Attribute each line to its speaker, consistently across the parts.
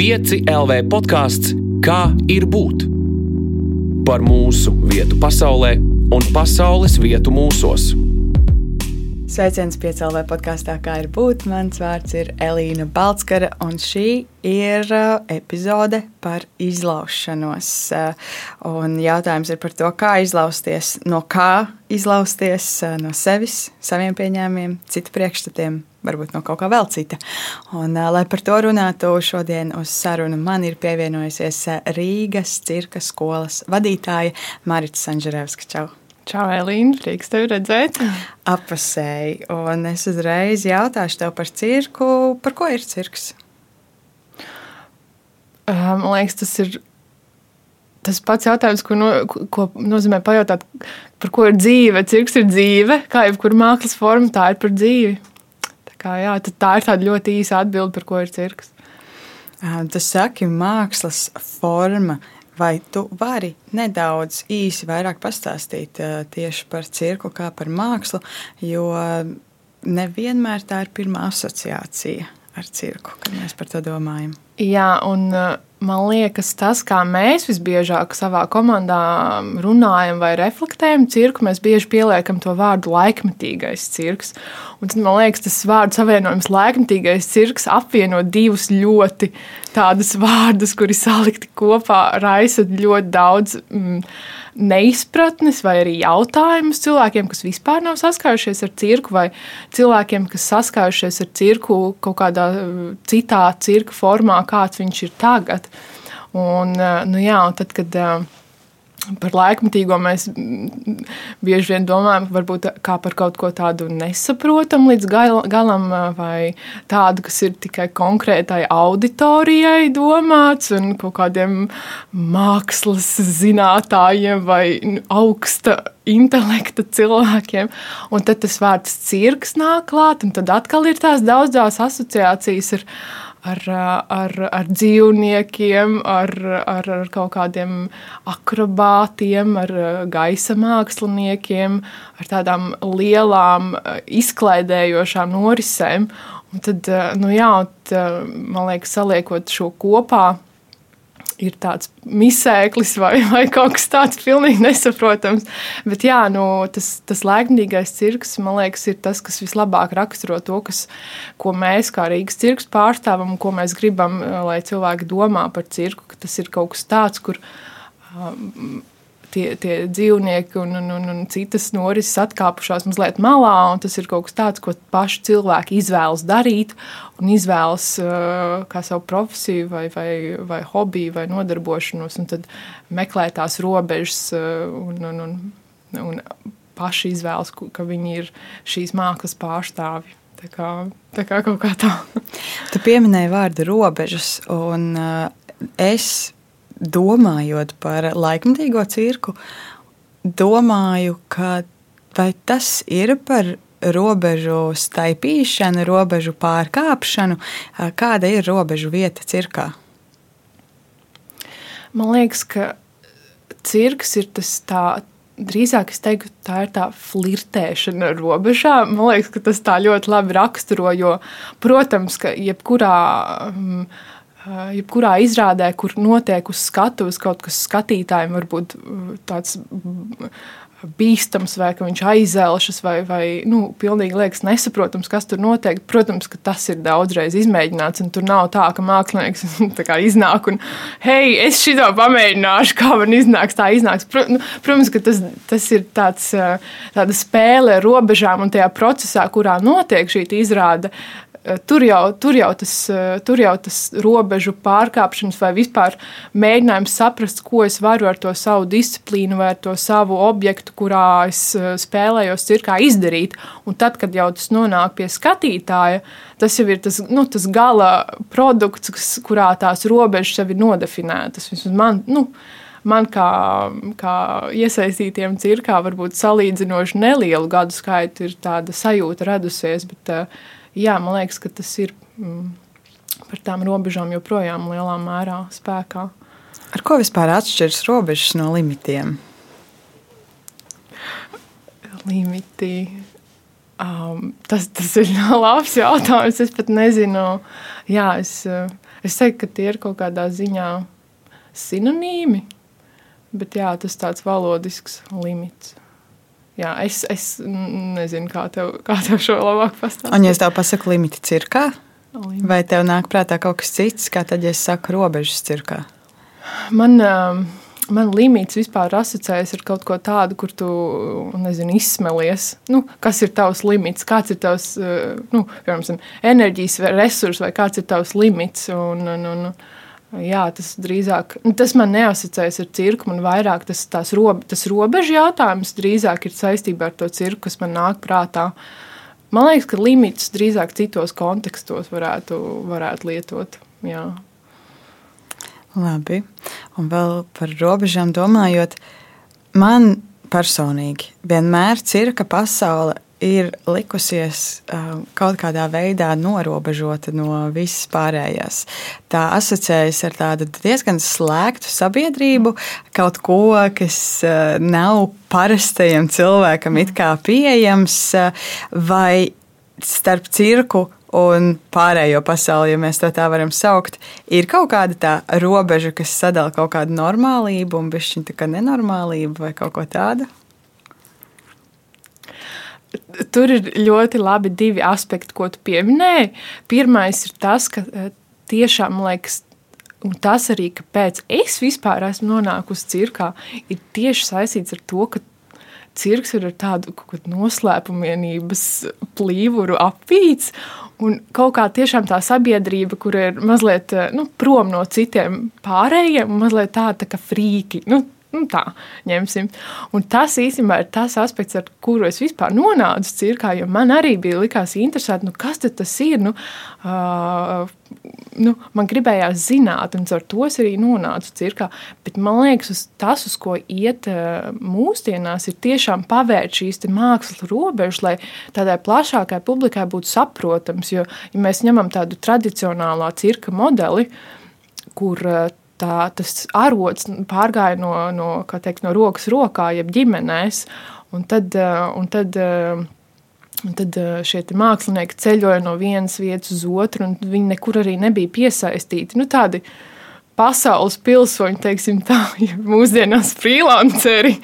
Speaker 1: 5 LV podkāsts Kā ir būt? Par mūsu vietu pasaulē un pasaules vietu mūsos.
Speaker 2: Sveiciens piecēlē podkāstā, kā ir būt. Mans vārds ir Elīna Balskara, un šī ir uh, epizode par izlaušanos. Uh, un jautājums ir par to, kā izlausties, no kā izlausties, uh, no sevis, saviem pieņēmumiem, citu priekšstatiem, varbūt no kaut kā vēl cita. Un, lai par to runātu, šodien uz sarunu man ir pievienojusies Rīgas cirka skolas vadītāja Marita Sanžerevska. Čau!
Speaker 3: Čau, Elīna, prieks tevi redzēt.
Speaker 2: Apasēji, un es uzreiz jautāšu tev par cirku. Par ko ir cirks?
Speaker 3: Man liekas, tas ir tas pats jautājums, ko, no, ko nozīmē pajautāt, par ko ir dzīve. Cirks ir dzīve, kā jebkura mākslas forma, tā ir par dzīvi. Kā, jā, tā ir tāda ļoti īsa atbilde, par ko ir cirks.
Speaker 2: Tu saki, mākslas forma. Vai tu vari nedaudz īsi vairāk pastāstīt tieši par cirku kā par mākslu, jo nevienmēr tā ir pirmā asociācija ar cirku, kad mēs par to domājam.
Speaker 3: Jā, un man liekas, tas, kā mēs visbiežāk savā komandā runājam vai reflektējam cirku, mēs bieži pieliekam to vārdu laikmetīgais cirks. Un tad man liekas, tas vārdu savienojums laikmetīgais cirks apvieno divus ļoti tādus vārdus, kuri salikti kopā raisa ļoti daudz. Mm, neizpratnes vai arī jautājumus cilvēkiem, kas vispār nav saskārušies ar cirku, vai cilvēkiem, kas saskārušies ar cirku kaut kādā uh, citā cirka formā, kāds viņš ir tagad. Un, uh, nu jā, un tad, kad uh, Par laikmatīgo mēs bieži vien domājam varbūt kā par kaut ko tādu nesaprotamu līdz galam, vai tādu, kas ir tikai konkrētai auditorijai domāts, un kaut kādiem mākslas zinātājiem vai augsta intelekta cilvēkiem. Un tad tas vārds cirks nāk klāt, un tad atkal ir tās daudzās asociācijas ar ar, ar, ar dzīvniekiem, ar, ar, ar kaut kādiem akrobātiem, ar gaisa māksliniekiem, ar tādām lielām izklaidējošām norisēm. Un tad, nu jā, man liekas, saliekot šo kopā, ir tāds misēklis vai, vai kaut kas tāds pilnīgi nesaprotams. Bet jā, nu, tas, tas laikmīgais cirks, man liekas, ir tas, kas vislabāk raksturo to, kas, ko mēs kā Rīgas cirks pārstāvam un ko mēs gribam, lai cilvēki domā par cirku, ka tas ir kaut kas tāds, kur um, tie, tie dzīvnieki un, un, un, un citas norises atkāpušās mazliet malā. Tas ir kaut kas tāds, ko paši cilvēki izvēlas darīt un izvēlas uh, kā savu profesiju, vai, vai, vai hobiju, vai nodarbošanos. Tad meklē tās robežas uh, un, un, un, un paši izvēlas, ka viņi ir šīs mākslas pārstāvji. Tā kā, tā kā kaut kā tā.
Speaker 2: tu pieminēji vārdu robežas, un uh, es domājot par laikmatīgo cirku, domāju, ka tas ir par robežu staipīšanu, robežu pārkāpšanu, kāda ir robežu vieta cirkā?
Speaker 3: Man liekas, ka cirks ir tas tā. Drīzāk es teiktu, tā ir tā flirtēšana ar robežām. Man liekas, ka tas tā ļoti labi raksturo. Jo, protams, ka jebkurā um, jebkurā izrādē, kur notiek uz skatuves kaut kas skatītājiem, varbūt eh, tāds mm, bīstams, vai ka viņš aizelšas, vai, vai nu, pilnīgi liekas nesaprotams, kas tur notiek. Protams, ka tas ir daudzreiz izmēģināts, un tur nav tā, ka mākslinieks tā iznāk un, hei, es šito pamēģināšu, kā man iznāks, tā iznāks. Nu, protams, ka tas, tas ir tāds, eh, tāda spēle ar robežām un tajā procesā, kurā notiek šī izrāde, Eh, tur jau, tur, jau tas, eh, tur jau tas robežu pārkāpšanas vai vispār mēģinājums saprast, ko es varu ar to savu disciplīnu vai ar to savu objektu, kurā es eh, spēlējos, ir kā izdarīt. Un tad, kad jau tas nonāk pie skatītāja, tas jau ir tas, nu, tas gala produkts, kurā tās robežas jau ir nodefinētas. Man, nu, man kā, kā iesaistītiem cirkā, varbūt salīdzinoši nelielu gadu skaitu, ir tāda sajūta radusies. Bet, uh, jā, man liekas, ka tas ir mm, par tām robežām joprojām lielā mērā spēkā.
Speaker 2: Ar ko vispār atšķiras robežas no limitiem?
Speaker 3: Limiti. Um, tas, tas ir labs jautājums. Es pat nezinu, jā, es, es teiktu, ka tie ir kaut kādā ziņā sinonīmi, bet jā, tas tāds valodisks limits. Jā, es, es nezinu, kā tev, kā tev šo labāk pastāstīt.
Speaker 2: Un, ja es tev pasaku limiti cirkā, limiti. vai tev nāk prātā kaut kas cits, kā tad, ja es saku robežas cirkā?
Speaker 3: Man, um, man limits vispār asociējas ar kaut ko tādu, kur tu nezinu, izsmelies. Nu, kas ir tavs limits, kāds ir tavs uh, nu, piemēram, enerģijas resurs vai kāds ir tavs limits. Un, un, un, Jā, tas drīzāk, nu, tas man neasociējas ar cirku, man vairāk tas, robe, tas robežu jautājums drīzāk ir saistībā ar to cirku, kas man nāk prātā. Man liekas, ka limits drīzāk citos kontekstos varētu, varētu lietot. Jā.
Speaker 2: Labi, un vēl par robežām domājot, man personīgi vienmēr cirka pasaule ir likusies uh, kaut kādā veidā norobežota no visas pārējās. Tā asociējas ar tādu diezgan slēgtu sabiedrību, kaut ko, kas uh, nav parastajam cilvēkam it kā pieejams, uh, vai starp cirku un pārējo pasauli, ja mēs to tā varam saukt, ir kaut kāda tā robeža, kas sadala kaut kādu normālību un bišķiņu tā kā nenormālību vai kaut ko tādu?
Speaker 3: Tur ir ļoti labi divi aspekti, ko tu pieminēji. Pirmais ir tas, ka eh, tiešām liekas, un tas arī, kāpēc es vispār esmu nonākusi cirkā, ir tieši saistīts ar to, ka cirks ir ar tādu noslēpumienības plīvuru apvīts. Un kaut kā tiešām tā sabiedrība, kur ir mazliet eh, nu, prom no citiem pārējiem, mazliet tāda tā kā frīki. Nu, Nu, tā ņemsim. Un tas īstenībā ir tas aspekts, ar kuru es vispār nonācu cirkā, jo man arī bija likās interesanti, nu, kas tas ir. Nu, uh, nu, man gribējās zināt, un ar to es arī nonācu cirkā. Bet man liekas, uz tas, uz ko iet uh, mūsdienās, ir tiešām pavērt šīs mākslas robežas, lai tādai plašākai publikai būtu saprotams. Jo, ja mēs ņemam tādu tradicionālā cirka modeli, kur uh, tā, tas arots pārgāja no, no, teikt, no rokas rokā, jeb ģimenēs. Un tad, eh, un tad, eh, un tad eh, šie mākslinieki ceļoja no vienas vietas uz otru, un viņi nekur arī nebija piesaistīti. Nu, tādi, uh, pasaules pilsoņi, teiksim tā, ja mūsdienās freelanceri.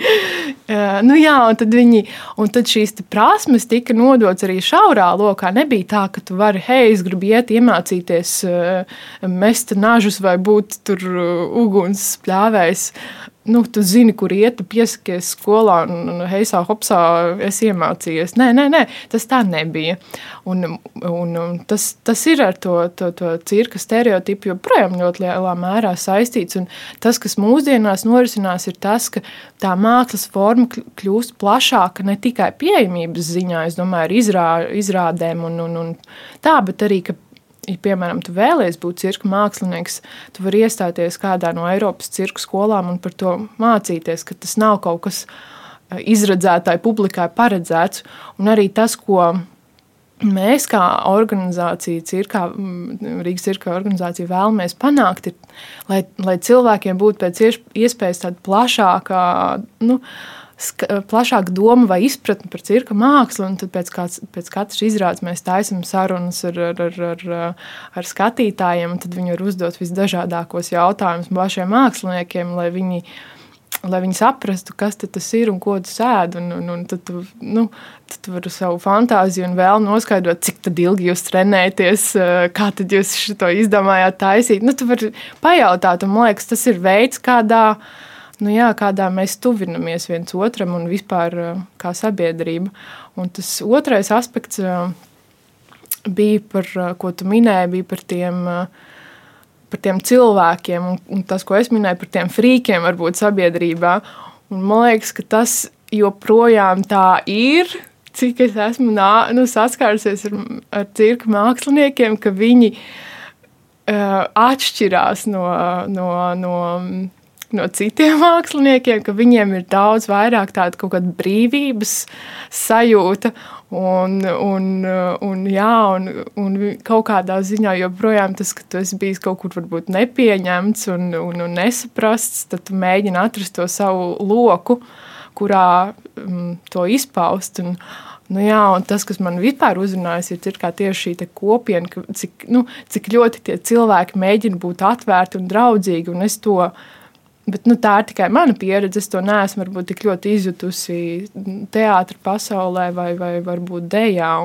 Speaker 3: Uh, nu jā, un tad, viņi, un tad šīs prasmes tika nodotas arī šaurā lokā. Nebija tā, ka tu vari, hei, es gribu iet iemācīties uh, mest nažus vai būt tur uh, uguns pļāvējs nu, tu zini, kur iet, piesakies skolā, un, un heisā, hopsā, es iemācījos. Nē, nē, nē, tas tā nebija. Un, un, un tas, tas ir ar to, to, to cirka stereotipu joprojām ļoti lielā mērā saistīts. Un tas, kas mūsdienās norisinās, ir tas, ka tā mākslas forma kļūst plašāka ne tikai pieejamības ziņā, es domāju, ar izrā, izrādēm un, un, un tā, bet arī, ka ja, piemēram, tu vēlies būt cirka mākslinieks, tu vari iestāties kādā no Eiropas cirka skolām un par to mācīties, ka tas nav kaut kas eh, izredzētāji publikai paredzēts. Un arī tas, ko mēs kā organizācija, cirkā, mm, Rīgas cirka organizācija vēlamies panākt, ir, lai, lai cilvēkiem būtu pēc iespējas tāda plašāka, nu, plašāka doma vai izpratne par cirka mākslu. Tad pēc, kāds, pēc katras izrādes mēs taisām sarunas ar, ar, ar, ar, ar skatītājiem, tad viņi var uzdot visdažādākos jautājumus pašiem māksliniekiem, lai viņi, lai viņi saprastu, kas tas ir un ko tu sēdi. Un, un, un tad tu, nu, tad tu vari savu fantāziju un vēl noskaidrot, cik ilgi jūs trenējaties, kā tad jūs to izdomājāt taisīt. Nu, tu vari pajautāt, un man liekas, tas ir veids, kādā nu jā, kādā mēs tuvinamies viens otram un vispār kā sabiedrība. Un tas otrais aspekts bija par, ko tu minēji, bija par tiem, par tiem cilvēkiem un, un tas, ko es minēju par tiem frīkiem varbūt sabiedrībā. Un man liekas, ka tas joprojām tā ir, cik es esmu nā, nu, saskārusies ar, ar cirka māksliniekiem, ka viņi uh, atšķirās no, no, no no citiem māksliniekiem, ka viņiem ir daudz vairāk tāda kaut kāda brīvības sajūta. Un, un, un, jā, un, un kaut kādā ziņā joprojām tas, ka tu esi bijis kaut kur varbūt nepieņemts un, un, un nesaprasts, tad tu mēģini atrast to savu loku, kurā um, to izpaust. Un, Nu, jā, tas, kas man vispār uzrunājas, ir, ir tieši šī kopiena, ka, cik, nu, cik ļoti tie cilvēki mēģina būt atvērti un draudzīgi. Un to, bet, nu, tā ir tikai mana pieredze. Es to neesmu varbūt, tik ļoti izjutusi teātrī, pasaulē vai, vai varbūt.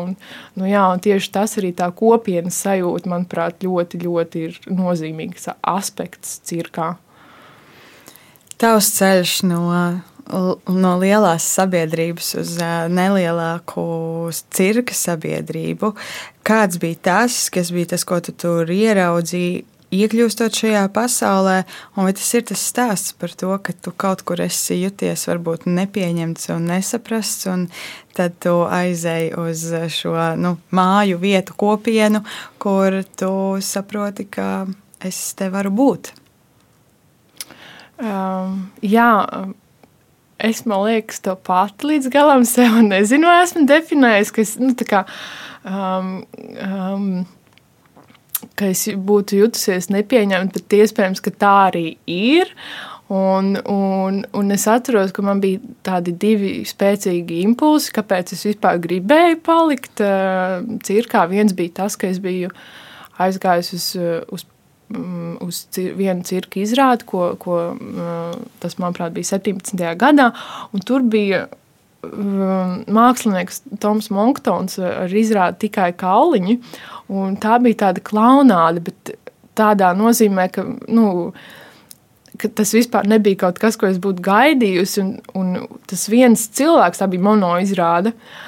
Speaker 3: Un, nu, jā, tieši tas arī tā kopienas sajūta, manuprāt, ļoti, ļoti ir nozīmīgs aspekts cirkā.
Speaker 2: Tavs ceļš no no lielās sabiedrības uz nelielāku cirka sabiedrību. Kāds bija tas, kas bija tas, ko tu tur ieraudzīji? Iekļūstot šajā pasaulē, un vai tas ir tas stāsts par to, ka tu kaut kur esi juties, varbūt nepieņemts un nesaprasts, un tad tu aizēji uz šo nu, māju vietu kopienu, kur tu saproti, ka es te varu būt.
Speaker 3: Um, jā, es domāju, to pati līdz galam sev nezinu, esmu definējis, ka es, nu, kā, um, um, ka es būtu jutusies nepieņemta, bet iespējams, ka tā arī ir. Un, un, un es atceros, ka man bija tādi divi spēcīgi impulsi, kāpēc es vispār gribēju palikt uh, cirkā. Viens bija tas, ka es biju aizgājis uz, uz Mm, uz vienu cirka izrādi, ko, ko mm, tas, manuprāt, bija 17. gadā. Tur bija mākslinieks Toms Monktons ar izrādi tikai kauliņi. Tā bija tāda klaunāde, bet tādā nozīmē, ka. Nu, ka tas vispār nebija kaut kas, ko es būtu gaidījusi. Un, un tas viens cilvēks, tā bija monoizrāde. Uh,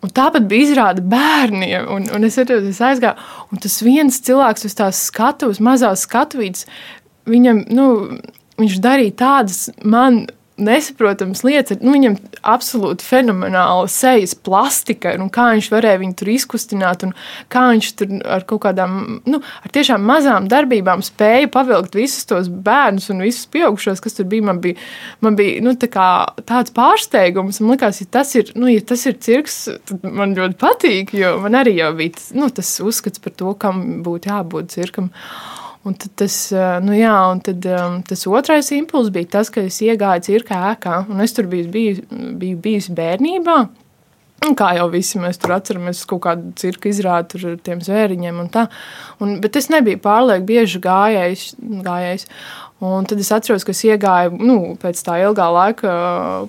Speaker 3: Un tāpat bija izrāda bērniem, un, un es, es aizgāju, un tas viens cilvēks uz tās skatuves, mazās skatuves, viņam, nu, viņš darīja tādas man nesaprotamas lietas. Nu, viņam absolūti fenomenāla sejas plastika, un kā viņš varēja viņu tur izkustināt, un kā viņš tur ar kaut kādām, nu, ar tiešām mazām darbībām spēja pavilkt visus tos bērnus un visus pieaugušos, kas tur bija. Man bija, man bija nu, tā tāds pārsteigums, man likās, ja tas ir, nu, ja tas ir cirks, tad man ļoti patīk, jo man arī jau bija nu, tas uzskats par to, kam būtu jābūt cirkam. Un tas, nu jā, un tad, um, tas otrais impulss bija tas, ka es iegāju cirka ēkā, un es tur biju, biju, biju bijusi bērnībā. Un kā jau visi mēs tur atceramies, kaut kādu cirka izrādi ar tiem zvēriņiem. Un tā. un, bet es nebiju pārlieku bieži gājējis. gājējis. Un tad es atceros, ka es iegāju nu, pēc tā ilgā laika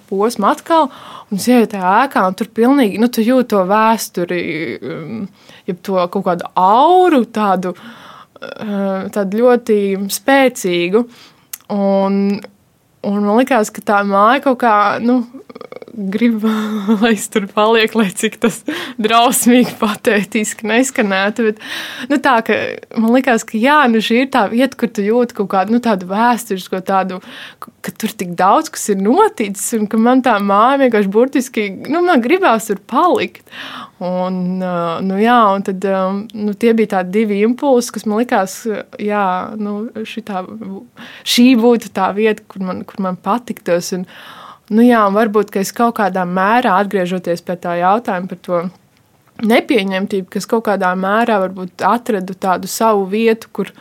Speaker 3: posma atkal, un es ienāku tajā ēkā, un tur pilnīgi nu, tu jūti to vēsturi, um, jeb to kaut kādu auru, tādu uh, Eh, tādu ļoti spēcīgu. Un, un man liekas, ka tā māja kaut kā, nu, grib, lai es tur palieku, lai cik tas drausmīgi, patētiski neskanētu. Bet, nu, tā, ka, man liekas, ka jā, nu, šī ir tā vieta, kur tu jūti kaut kādu nu, tādu vēsturisko, tādu, ka tur tik daudz kas ir noticis, un ka man tā māja vienkārši burtiski, nu, man gribās tur palikt. Un, nu, jā, un tad, nu, tie bija tādi divi impulsi, kas man likās, jā, nu, šitā, šī būtu tā vieta, kur man, kur man patiktos. Un, nu, jā, un varbūt es kaut kādā mērā atgriežoties pie tā jautājuma par to nepieņemtību, kas kaut kādā mērā varbūt atradu tādu savu vietu, kur,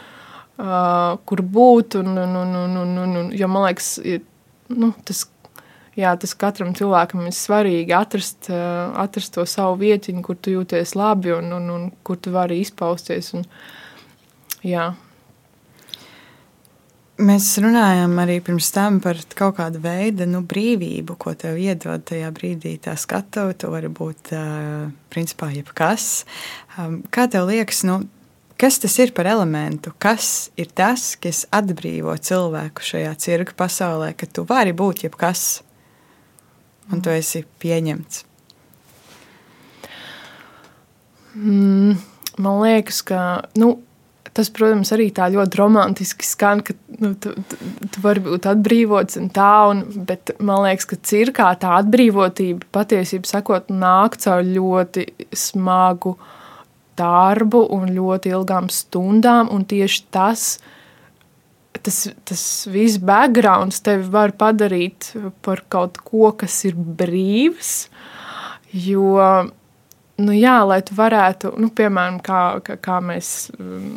Speaker 3: uh, kur būt. Un, un, un, un, un, un, un, jo man liekas, ir, nu, tas jā, tas katram cilvēkam ir svarīgi atrast, eh, atrast to savu vietiņu, kur tu jūties labi un, un, un kur tu vari izpausties. Un, jā.
Speaker 2: Mēs runājām arī pirms tam par kaut kādu veidu nu, brīvību, ko tev iedod tajā brīdī. Tā skatu, tu vari būt principā jebkas. Kā tev liekas, nu, kas tas ir par elementu? Kas ir tas, kas atbrīvo cilvēku šajā cirka pasaulē, ka tu vari būt jebkas? un tu esi pieņemts?
Speaker 3: Mm, man liekas, ka nu, tas, protams, arī tā ļoti romantiski skan, ka nu, tu, tu, tu vari būt atbrīvots un tā, un, bet man liekas, ka cirkā tā atbrīvotība patiesībā sakot nāk caur ļoti smagu darbu un ļoti ilgām stundām, un tieši tas, tas, tas viss backgrounds tevi var padarīt par kaut ko, kas ir brīvs. Jo, nu jā, lai tu varētu, nu, piemēram, kā, kā, kā mēs um,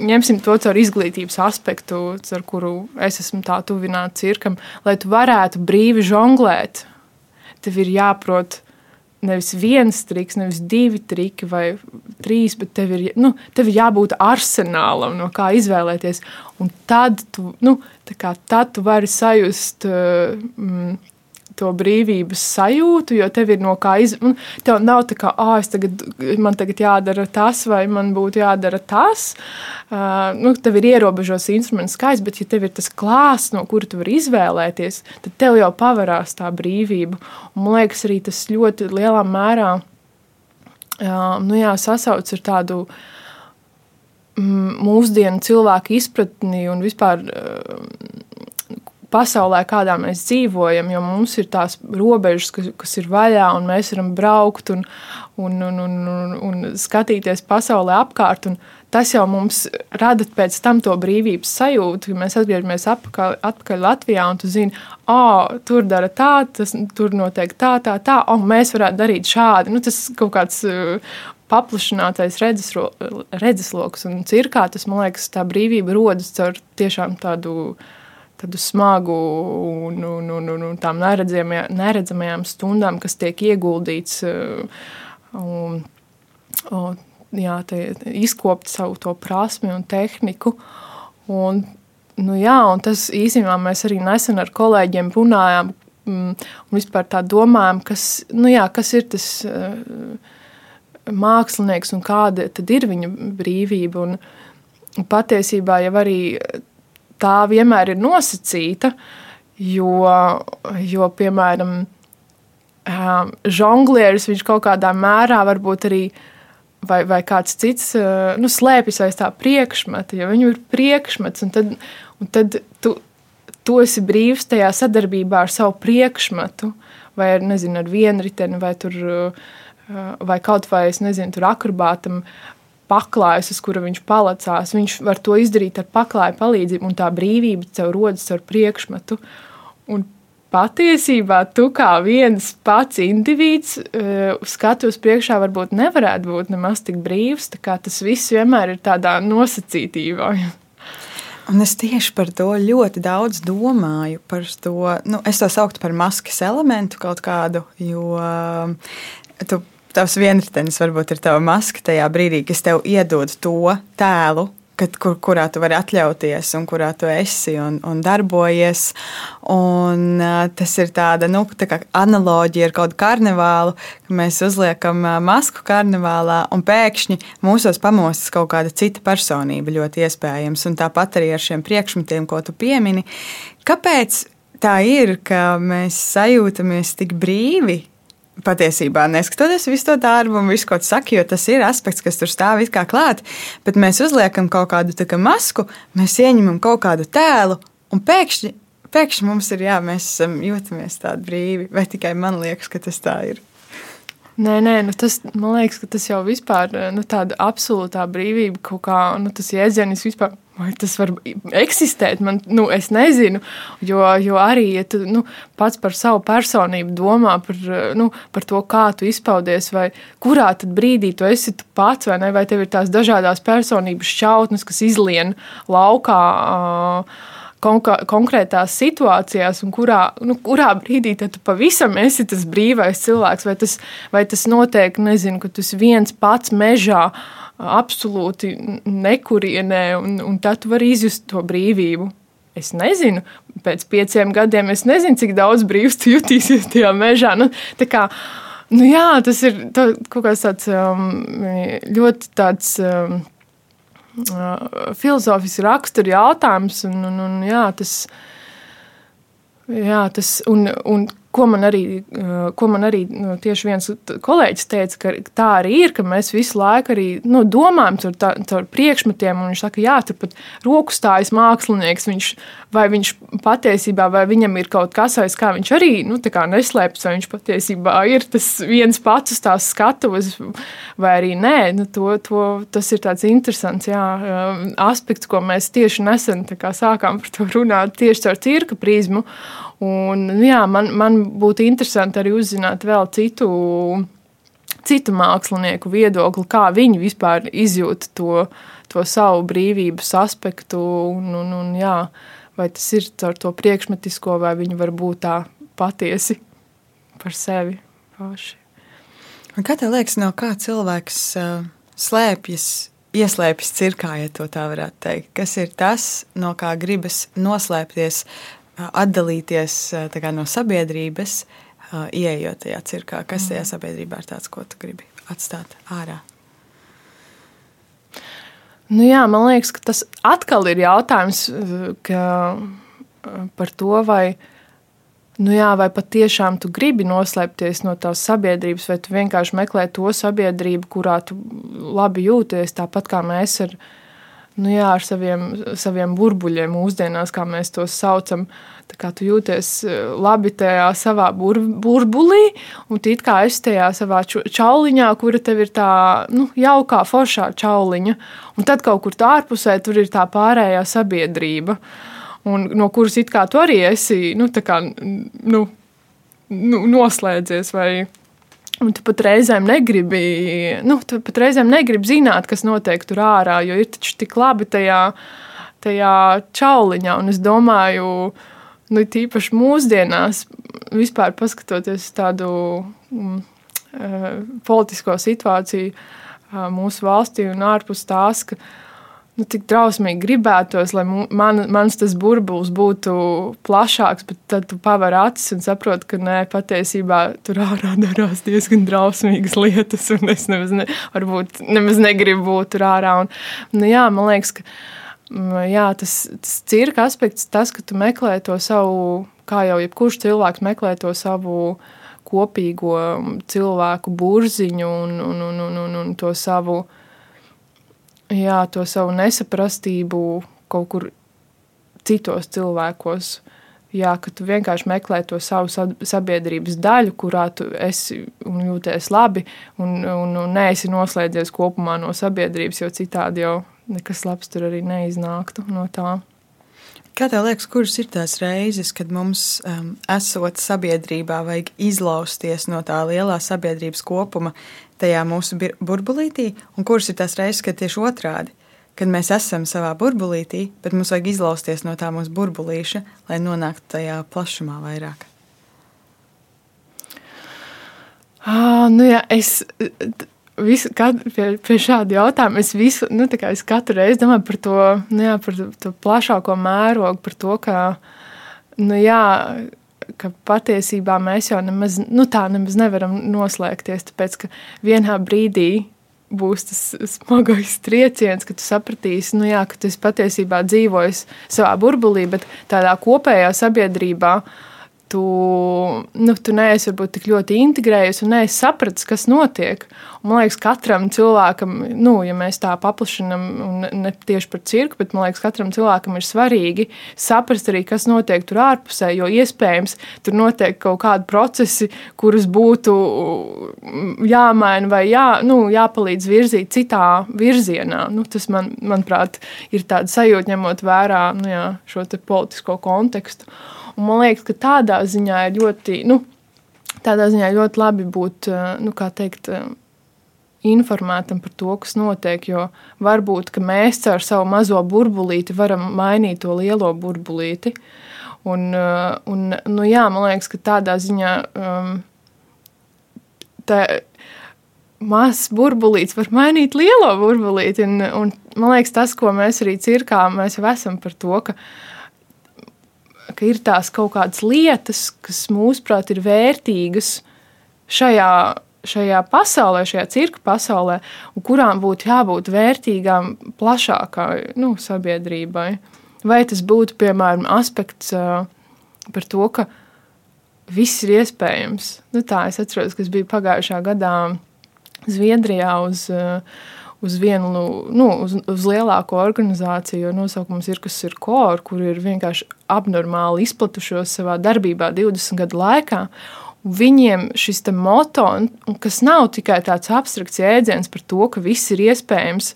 Speaker 3: ņemsim to caur izglītības aspektu, ar kuru es esmu tā tuvināta cirkam, lai tu varētu brīvi žonglēt, tev ir jāprot nevis viens triks, nevis divi triki vai trīs, bet tev ir, nu, tev ir jābūt arsenālam, no kā izvēlēties. Un tad tu, nu, kā, tad tu vari sajust. Mm, to brīvības sajūtu, jo tev ir no kā izvēlēties. Tev nav tā, ka ah, tagad, man tagad jādara tas, vai man būtu jādara tas. Uh, nu, tev ir ierobežots instruments skaits, bet, ja tev ir tas klāsts, no kura tu vari izvēlēties, tad tev jau pavarās tā brīvība. Un, man liekas, arī tas ļoti lielā mērā uh, nu, jā, sasauc ar tādu mūsdienu cilvēku izpratni un vispār. Uh, pasaulē, kādā mēs dzīvojam, jo mums ir tās robežas, kas, kas ir vaļā, un mēs varam braukt un, un, un, un, un, un skatīties pasaulē apkārt. Tas jau mums rada pēc tam to brīvības sajūtu, ka mēs atgriežamies atpakaļ, atpakaļ Latvijā, un tu zini, oh, tur dara tā, tas tur notiek tā, tā, tā, un oh, mēs varētu darīt šādi. Nu, tas kaut kāds uh, paplašinātais redzesloks, un cirkā tas, man liekas, tā brīvība rodas caur tiešām tādu tādu smagu un, un, un, un, un tām neredzamajām, stundām, kas tiek ieguldīts uh, un, un jā, izkopt savu to prasmi un tehniku. Un, nu, jā, un tas īstenībā mēs arī nesen ar kolēģiem runājām mm, un vispār tā domājam, kas, nu, jā, kas ir tas uh, mākslinieks un kāda tad ir viņa brīvība. Un patiesībā jau arī tā vienmēr ir nosacīta, jo, jo piemēram, žonglieris viņš kaut kādā mērā varbūt arī. Vai, vai kāds cits nu, slēpjas aiz tā priekšmeta, jo viņam ir priekšmets, un tad, un tad tu, tu esi brīvs tajā sadarbībā ar savu priekšmetu, vai ar, nezinu, ar vienriteni, vai, tur, vai kaut vai, es nezinu, tur akrobātam paklājs, uz kura viņš palacās. Viņš var to izdarīt ar paklāju palīdzību, un tā brīvība tev rodas ar priekšmetu. Un patiesībā tu kā viens pats indivīds uh, skatos priekšā varbūt nevarētu būt nemaz tik brīvs. Tas viss vienmēr ir tādā nosacītībā.
Speaker 2: Un es tieši par to ļoti daudz domāju. To, nu, es to sauktu par maskas elementu kaut kādu, jo tu tavs vienritenis varbūt ir tava maska tajā brīdī, kas tev iedod to tēlu, kad, kur, kurā tu vari atļauties un kurā tu esi un, un darbojies. Un, uh, tas ir tāda nu, tā analoģija ar kādu karnevālu, ka mēs uzliekam masku karnevālā un pēkšņi mūsos pamostas kaut kāda cita personība ļoti iespējams. Un tāpat arī ar šiem priekšmetiem, ko tu piemini. Kāpēc tā ir, ka mēs sajūtamies tik brīvi patiesībā neskatoties visu to darbu un visu, ko tu saki, jo tas ir aspekts, kas tur stāv it kā klāt, bet mēs uzliekam kaut kādu kā masku, mēs ieņemam kaut kādu tēlu un pēkšņi, pēkšņi mums ir jā, mēs esam jūtamies tādi brīvi, vai tikai man liekas, ka tas tā ir.
Speaker 3: Nē, nē, nu tas, man liekas, ka tas jau vispār nu, tāda absolūtā brīvība, kaut kā nu, tas jēdziens vispār Vai tas var eksistēt? Man, nu, es nezinu, jo, jo arī ja tu nu, pats par savu personību domā par, nu, par to, kā tu izpaudies, vai kurā brīdī tu esi tu pats, vai, ne, vai tev ir tās dažādas personības šķautnes, kas izlien laukā. Uh, konkrētās situācijās, un kurā, nu, kurā brīdī tu pavisam esi tas brīvais cilvēks, vai tas, vai tas notiek, nezinu, ka tu viens pats mežā, absolūti nekurienē, un, un tad tu vari izjust to brīvību. Es nezinu, pēc pieciem gadiem es nezinu, cik daudz brīvs tu jutīsies tajā mežā. Nu, kā, nu jā, tas ir tā, kaut kāds tāds um, ļoti tāds. Um, filozofisks rakstura jautājums. Un, un, un, jā, tas, jā, tas, un, un Ko man arī, eh, ko man arī nu, tieši viens kolēģis teica, ka tā arī ir, ka mēs visu laiku arī nu, domājam par tā, priekšmetiem. Viņš saka, jā, tur pat roku stājas mākslinieks. Viņš, vai viņš patiesībā, vai viņam ir kaut kas aiz kā viņš arī nu, neslēpjas, vai viņš patiesībā ir tas viens pats uz tās skatuves, vai arī nē. Nu, to, to, tas ir tāds interesants jā, eh, aspekts, ko mēs tieši nesen sākām par to runāt tieši caur cirka prizmu. Un, nu jā, man, man būtu interesanti arī uzzināt vēl citu, citu mākslinieku viedokli, kā viņi vispār izjūt to, to savu brīvības aspektu. Un, un, un, jā, vai tas ir ar to priekšmetisko, vai viņi var būt tā patiesi par sevi paši.
Speaker 2: Kā tev liekas, no kā cilvēks uh, slēpjas, ieslēpjas cirkā, ja tā varētu teikt? Kas ir tas, no kā gribas noslēpties, uh, atdalīties kā, no sabiedrības, ieejot tajā cirkā? Kas tajā mm. sabiedrībā ir tāds, ko tu gribi atstāt ārā?
Speaker 3: Nu jā, man liekas, ka tas atkal ir jautājums ka, par to, vai, nu jā, vai patiešām tu gribi noslēpties no tās sabiedrības, vai tu vienkārši meklē to sabiedrību, kurā tu labi jūties, tāpat kā mēs ar, nu jā, ar saviem, saviem burbuļiem mūsdienās, kā mēs tos saucam. Uh, kā tu jūties e, labi tajā savā bur, burbulī, un it kā es tajā savā čauliņā, kura tev ir tā nu, jaukā, foršā čauliņa, un tad kaut kur tā ārpusē tur ir tā pārējā sabiedrība, un, no kuras it kā tu arī esi nu, kā, nu, nu, noslēdzies. Vai, Un tu pat reizēm negribi, nu, tu pat reizēm negribi zināt, kas notiek tur ārā, jo ir taču tik labi tajā, tajā čauliņā. Un es domāju, nu, tīpaši mūsdienās, vispār paskatoties tādu mm, uh, politisko situāciju uh, mūsu valstī un ārpus tās, ka nu, tik drausmīgi gribētos, lai man, mans tas burbulis būtu plašāks, bet tad tu paver acis un saproti, ka nē, patiesībā tur ārā darās diezgan drausmīgas lietas, un es nemaz, ne, varbūt, nemaz negribu būt tur ārā. Un, nu, jā, man liekas, ka jā, tas, tas cirka aspekts, tas, ka tu meklē to savu, kā jau jebkurš cilvēks meklē to savu kopīgo cilvēku burziņu un, un, un, un, un, un to savu, jā, to savu nesaprastību kaut kur citos cilvēkos. Jā, ka tu vienkārši meklē to savu sabiedrības daļu, kurā tu esi un jūties labi, un, un, un neesi noslēdzies kopumā no sabiedrības, jo citādi jau nekas labs tur arī neiznāktu no tā.
Speaker 2: Kā tev liekas, kuras ir tās reizes, kad mums, um, esot sabiedrībā, vajag izlausties no tā lielā sabiedrības kopuma, tajā mūsu burbulītī, un kuras ir tās reizes, kad tieši otrādi, kad mēs esam savā burbulītī, bet mums vajag izlausties no tā mūsu burbulīša, lai nonāktu tajā plašumā vairāk?
Speaker 3: Ah, nu jā, es visu, kad, pie, pie šāda jautājuma es visu, nu, es katru reizi domāju par to, nu, jā, par to plašāko mērogu, par to, ka, nu, jā, ka patiesībā mēs jau nemaz, nu, tā nemaz nevaram noslēgties, tāpēc, ka vienā brīdī būs tas smagais trieciens, ka tu sapratīsi, nu, jā, ka tu patiesībā dzīvoji savā burbulī, bet tādā kopējā sabiedrībā tu, nu, tu neesi varbūt tik ļoti integrējies un neesi sapratis, kas notiek. Un, man liekas, katram cilvēkam, nu, ja mēs tā paplašinām, un ne tieši par cirku, bet man liekas, katram cilvēkam ir svarīgi saprast arī, kas notiek tur ārpusē, jo iespējams tur notiek kaut kādi procesi, kurus būtu jāmaina vai jā, nu, jāpalīdz virzīt citā virzienā. Nu, tas, man, manuprāt, ir tāds sajūta, ņemot vērā nu, jā, šo politisko kontekstu. Un man liekas, ka tādā ziņā ir ļoti, nu, tādā ziņā ļoti labi būt, eh, nu, kā teikt, eh, informētam par to, kas notiek. Jo varbūt mēs ar savu mazo burbulīti varam mainīt to lielo burbulīti. Un, eh, un, nu, jā, man liekas, ka tādā ziņā um, tā, mazs burbulīts var mainīt lielo burbulīti. Un, un, man liekas, tas, ko mēs arī cirkā, mēs jau esam par to, ka ka ir tās kaut kādas lietas, kas mūsuprāt ir vērtīgas šajā, šajā pasaulē, šajā cirka pasaulē, un kurām būtu jābūt vērtīgām plašākai nu, sabiedrībai. Vai tas būtu piemēram aspekts par to, ka viss ir iespējams. Nu, tā es atceros, kas bija pagājušā gadā Zviedrijā uz uh, uz vienu, nu, uz, uz lielāko organizāciju, jo nosaukums ir kas ir kor, kur ir vienkārši abnormāli izplatušos savā darbībā 20 gadu laikā. Viņiem šis moto, kas nav tikai tāds abstrakts jēdziens par to, ka viss ir iespējams,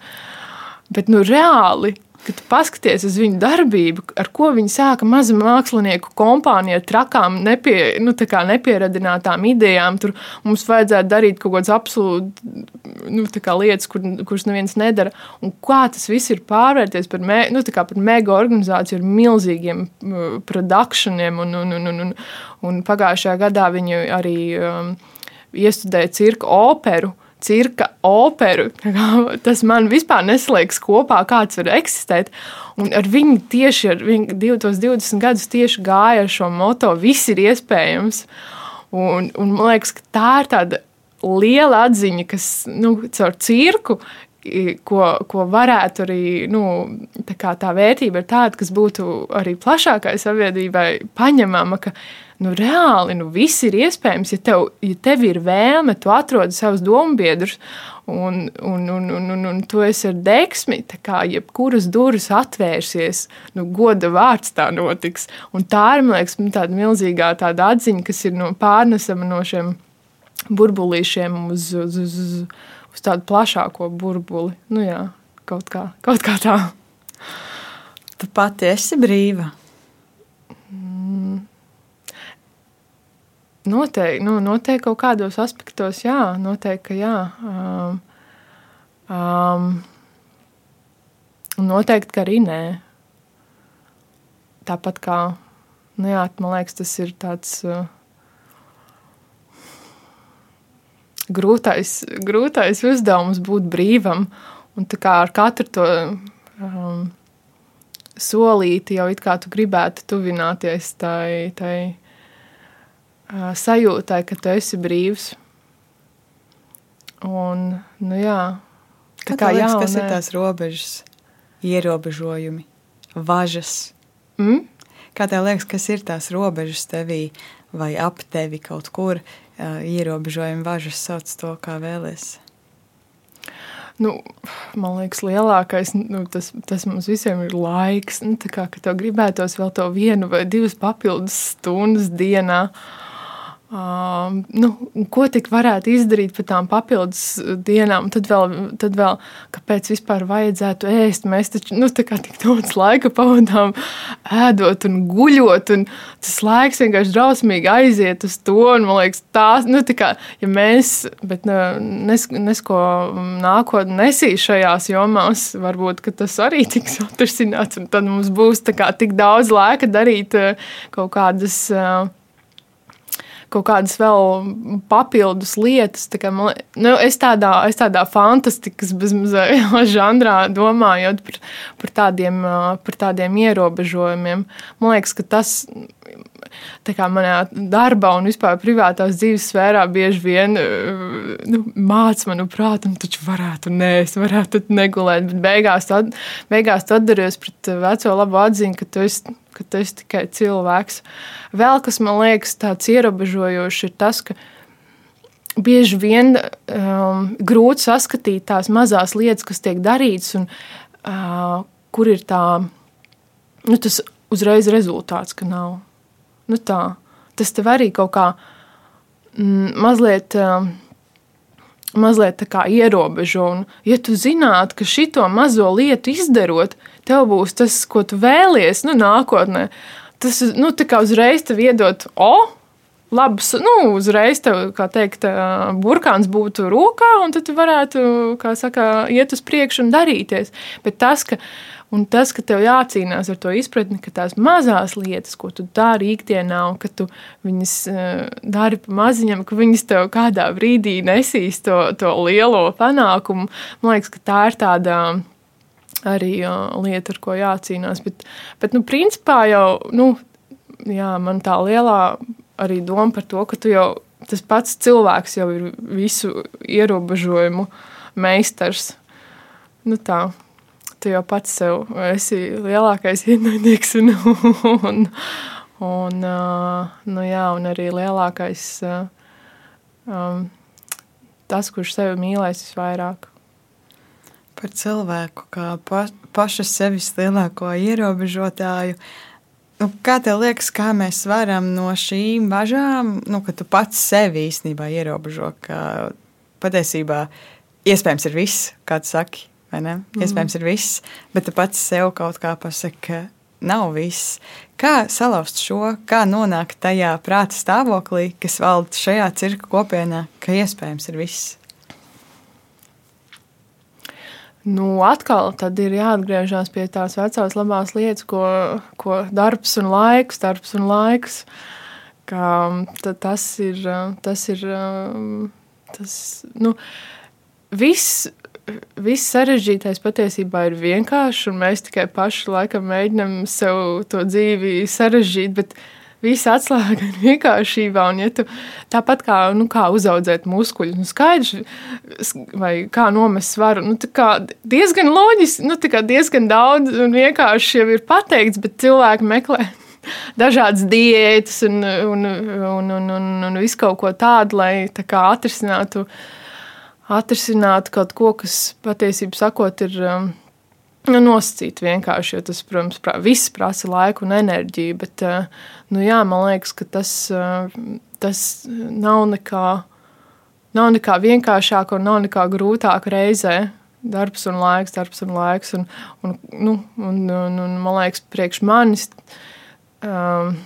Speaker 3: bet nu, reāli kad paskaties uz viņu darbību, ar ko viņi sāka maza mākslinieku kompānija ar trakām, nepie, nu, nepieradinātām idejām. Tur mums vajadzētu darīt kaut kādas absolūti nu, lietas, kur, kuras neviens nedara. Un kā tas viss ir pārvērties par, me, nu, par mega organizāciju ar milzīgiem produkcijiem. Un, un, un, un, un, un pagājušajā gadā viņi arī. Um, iestudēju cirka operu. Cirka operu. Tas man vispār neslēgs kopā, kāds var eksistēt. Un ar viņu tieši ar viņu 20 gadus tieši gāja ar šo moto: viss ir iespējams. Un, un man liekas, ka tā ir tāda liela atziņa, kas nu, caur cirku ko, ko varētu arī nu, tā, tā vērtība ir tāda, kas būtu arī plašākai sabiedrībai paņemama. Ka, nu, reāli nu, viss ir iespējams, ja tev, ja tev ir vēlme, tu atrodi savus dombiedrus. Un, un, un, un, un, un tu esi ar deksmi, tā kā jebkuras durvis atvērsies, nu, goda vārds tā notiks. Un tā ir, man liekas, tāda milzīgā tāda atziņa, kas ir no pārnesama no šiem burbulīšiem uz, uz, uz, uz uz tādu plašāko burbuli. Nu, jā, kaut, kā, kaut kā tā.
Speaker 2: Tu pati esi brīva.
Speaker 3: Mm. Noteikti, nu, noteikti kaut kādos aspektos, jā, noteikti, ka jā. Um, um, noteikti, ka arī nē. Tāpat kā, nu jā, man liekas, tas ir tāds. Uh, grūtais, grūtais uzdevums būt brīvam. Un tā kā ar katru to um, solīti jau it kā tu gribētu tuvināties tai, tai sajūtai, ka tu esi brīvs. Un, nu jā,
Speaker 2: tā kā jā, kas ir tās robežas, ierobežojumi, važas? Mm? Kā tev liekas, kas ir tās robežas tevī vai ap tevi kaut kur? Ierobežojumi važas sauc to, kā vēlies?
Speaker 3: Nu, man liekas, lielākais nu, tas, tas mums visiem ir laiks. Nu, kā, ka tev gribētos vēl to vienu vai divas papildus stundas dienā. Uh, Uh, nu, ko tik varētu izdarīt par tām papildus dienām, tad vēl, tad vēl kāpēc vispār vajadzētu ēst. Mēs taču nu, tik daudz laika pavadām ēdot un guļot, un tas laiks vienkārši drausmīgi aiziet uz to. Un, man liekas, tās, nu, tā kā, ja mēs, bet nu, nes, nesko nākotnē nesīs šajās jomās, varbūt tas arī tiks atrisināts, un tad mums būs kā, tik daudz laika darīt kaut kādas. Uh, kaut kādas vēl papildus lietas. Tā man, nu, es, tādā, es tādā fantastikas žanrā domājot par, par, tādiem, par tādiem ierobežojumiem. Man liekas, ka tas manā darbā un vispār privātās dzīves sfērā bieži vien nu, māca manu prātu, nu, taču varētu nē, es varētu negulēt, bet beigās, tad, beigās tu atdaries pret veco labu atziņu, ka tu esi ka tu esi tikai cilvēks. Vēl kas man liekas tāds ierobežojošs, ir tas, ka bieži vien um, grūti saskatīt tās mazās lietas, kas tiek darītas, un uh, kur ir tā, nu, tas uzreiz rezultāts, ka nav. Nu, tā. Tas tev arī kaut kā mm, mazliet. Uh, mazliet ierobežo. Un, ja tu zinātu, ka šito mazo lietu izdarot, tev būs tas, ko tu vēlies nu, nākotnē, tas nu, uzreiz tev iedot, o, labs, nu, uzreiz tev, kā teikt, burkāns būtu rokā, un tad tu varētu, kā saka, iet uz priekšu un darīties. Bet tas, ka Un tas, ka tev jācīnās ar to izpratni, ka tās mazās lietas, ko tu dari ikdienā, un ka tu viņas dari pa maziņam, ka viņas tev kādā brīdī nesīs to, to lielo panākumu, man liekas, ka tā ir tāda arī uh, lieta, ar ko jācīnās. Bet, bet nu, principā jau, nu, jā, man tā lielā arī doma par to, ka tu jau tas pats cilvēks jau ir visu ierobežojumu meistars. Nu tā tu jau pats sev esi lielākais ienaidnieks un, un, un, nu jā, un arī lielākais um, tas, kurš sevi mīlēs visvairāk.
Speaker 2: Par cilvēku kā pa, paša sevis lielāko ierobežotāju. Nu, kā tev liekas, kā mēs varam no šīm bažām, nu, ka tu pats sevi īstenībā ierobežo, ka patiesībā iespējams ir viss, kā tu saki, vai ne? Mm. Iespējams, ir viss, bet tu pats sev kaut kā pasaki, ka nav viss. Kā salauzt šo, kā nonākt tajā prāta stāvoklī, kas valda šajā cirka kopienā, ka iespējams ir viss?
Speaker 3: Nu, atkal ir jāatgriežas pie tās vecās labās lietas, ko, ko darbs un laiks, darbs un laiks. ka tas ir, tas ir, tas, nu, viss, viss sarežģītais patiesībā ir vienkāršs, un mēs tikai paši laikam mēģinam sev to dzīvi sarežģīt, bet Visa atslēga ir vienkāršībā. Un, ja tu, tāpat kā, nu, kā uzaudzēt muskuļus, nu, skaidrs, vai kā nomest svaru, nu, diezgan loģiski, nu, diezgan daudz un vienkārši jau ir pateikts, bet cilvēki meklē dažādas diētas un, un, un, un, un, un visu kaut ko tādu, lai tā kā atrisinātu, atrisinātu kaut ko, kas patiesībā sakot, ir. Um, nu, nosacīt vienkārši, jo tas, protams, pra, viss prasa laiku un enerģiju. Bet, eh, nu, jā, man liekas, ka tas, eh, tas nav nekā, nav nekā vienkāršāk un nav nekā grūtāk reizē. Darbs un laiks, darbs un laiks. Un, un, nu, un, un, un man liekas, priekš manis um,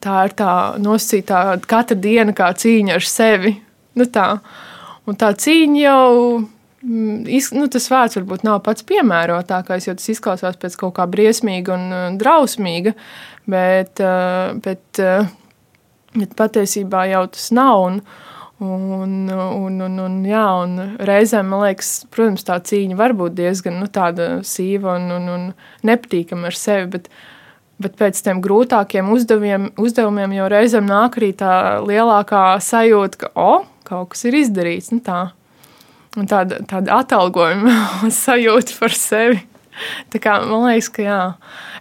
Speaker 3: tā ir tā nosacītā katra diena kā cīņa ar sevi. Nu, tā. Un tā cīņa jau nu, tas vārds varbūt nav pats piemērotākais, jo tas izklausās pēc kaut kā briesmīga un drausmīga, bet, uh, bet, uh, bet patiesībā jau tas nav. Un, un, un, un, un, jā, un reizēm man liekas, protams, tā cīņa var būt diezgan nu, sīva un, un, un nepatīkama ar sevi. Bet, bet pēc tam grūtākiem uzdevumiem, uzdevumiem jau reizēm nāk arī tā lielākā sajūta, ka oh, kaut kas ir izdarīts. Nu, tā tāda, tāda atalgojuma sajūta par sevi. Tā kā, man liekas, ka jā.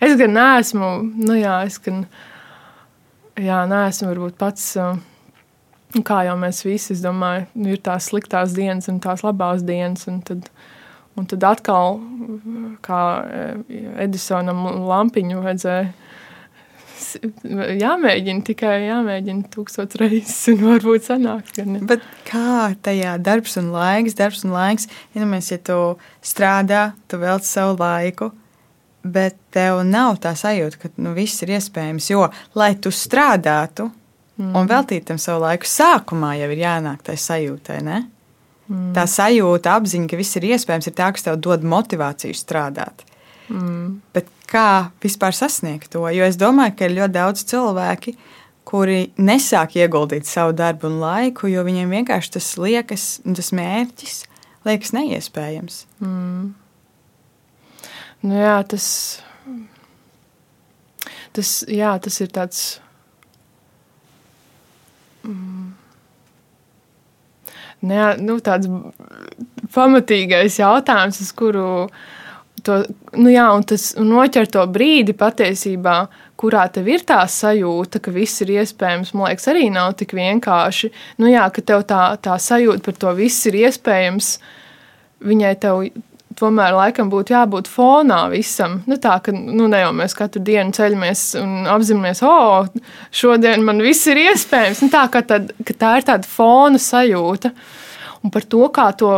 Speaker 3: es gan neesmu, nu jā, es gan jā, neesmu varbūt pats. Nu, kā jau mēs visi, es domāju, nu, ir tās sliktās dienas un tās labās dienas. Un tad, un tad atkal, kā Edisonam lampiņu vajadzēja jāmēģina tikai jāmēģina tūkstoš reizes, un varbūt sanāks.
Speaker 2: Bet kā tajā darbs un laiks, darbs un laiks, ja, mēs, ja tu strādā, tu velc savu laiku, bet tev nav tā sajūta, ka nu, viss ir iespējams. Jo, lai tu strādātu mm. un veltītu tam savu laiku, sākumā jau ir jānāk tai sajūtai. Ne? Mm. Tā sajūta, apziņa, ka viss ir iespējams, ir tā, kas tev dod motivāciju strādāt. Mm. Bet kā vispār sasniegt to? Jo es domāju, ka ir ļoti daudz cilvēki, kuri nesāk ieguldīt savu darbu un laiku, jo viņiem vienkārši tas liekas, tas mērķis liekas neiespējams. Mm.
Speaker 3: Nu, jā, tas, tas, jā, tas ir tāds. Mm, ne, nu, tāds pamatīgais jautājums, uz kuru uh, to, nu jā, un tas noķer to brīdi patiesībā, kurā tev ir tā sajūta, ka viss ir iespējams. Man liekas, arī nav tik vienkārši. Nu jā, ka tev tā, tā sajūta par to viss ir iespējams, viņai tev tomēr laikam būtu jābūt fonā visam. Nu, tā ka nu, ne jau mēs katru dienu ceļamies un apzināmies, o, oh, šodien man viss ir iespējams. Nu, tā, ka tā ir tāda fona sajūta. Un par to, kā to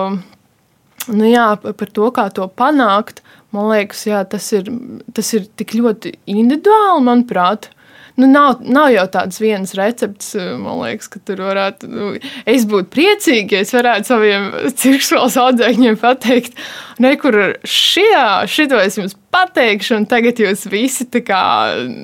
Speaker 3: Nu jā, par to, kā to panākt, man liekas, jā, tas, ir, tas ir tik ļoti individuāli, manuprāt. Nu, nav, nav jau tādas vienas receptes, man liekas, ka tur varētu. Nu, es būtu priecīgi, ja es varētu saviem cirkšņos audzēkņiem pateikt, nekur šajā, šito es jums pateikšu, un tagad jūs visi kā,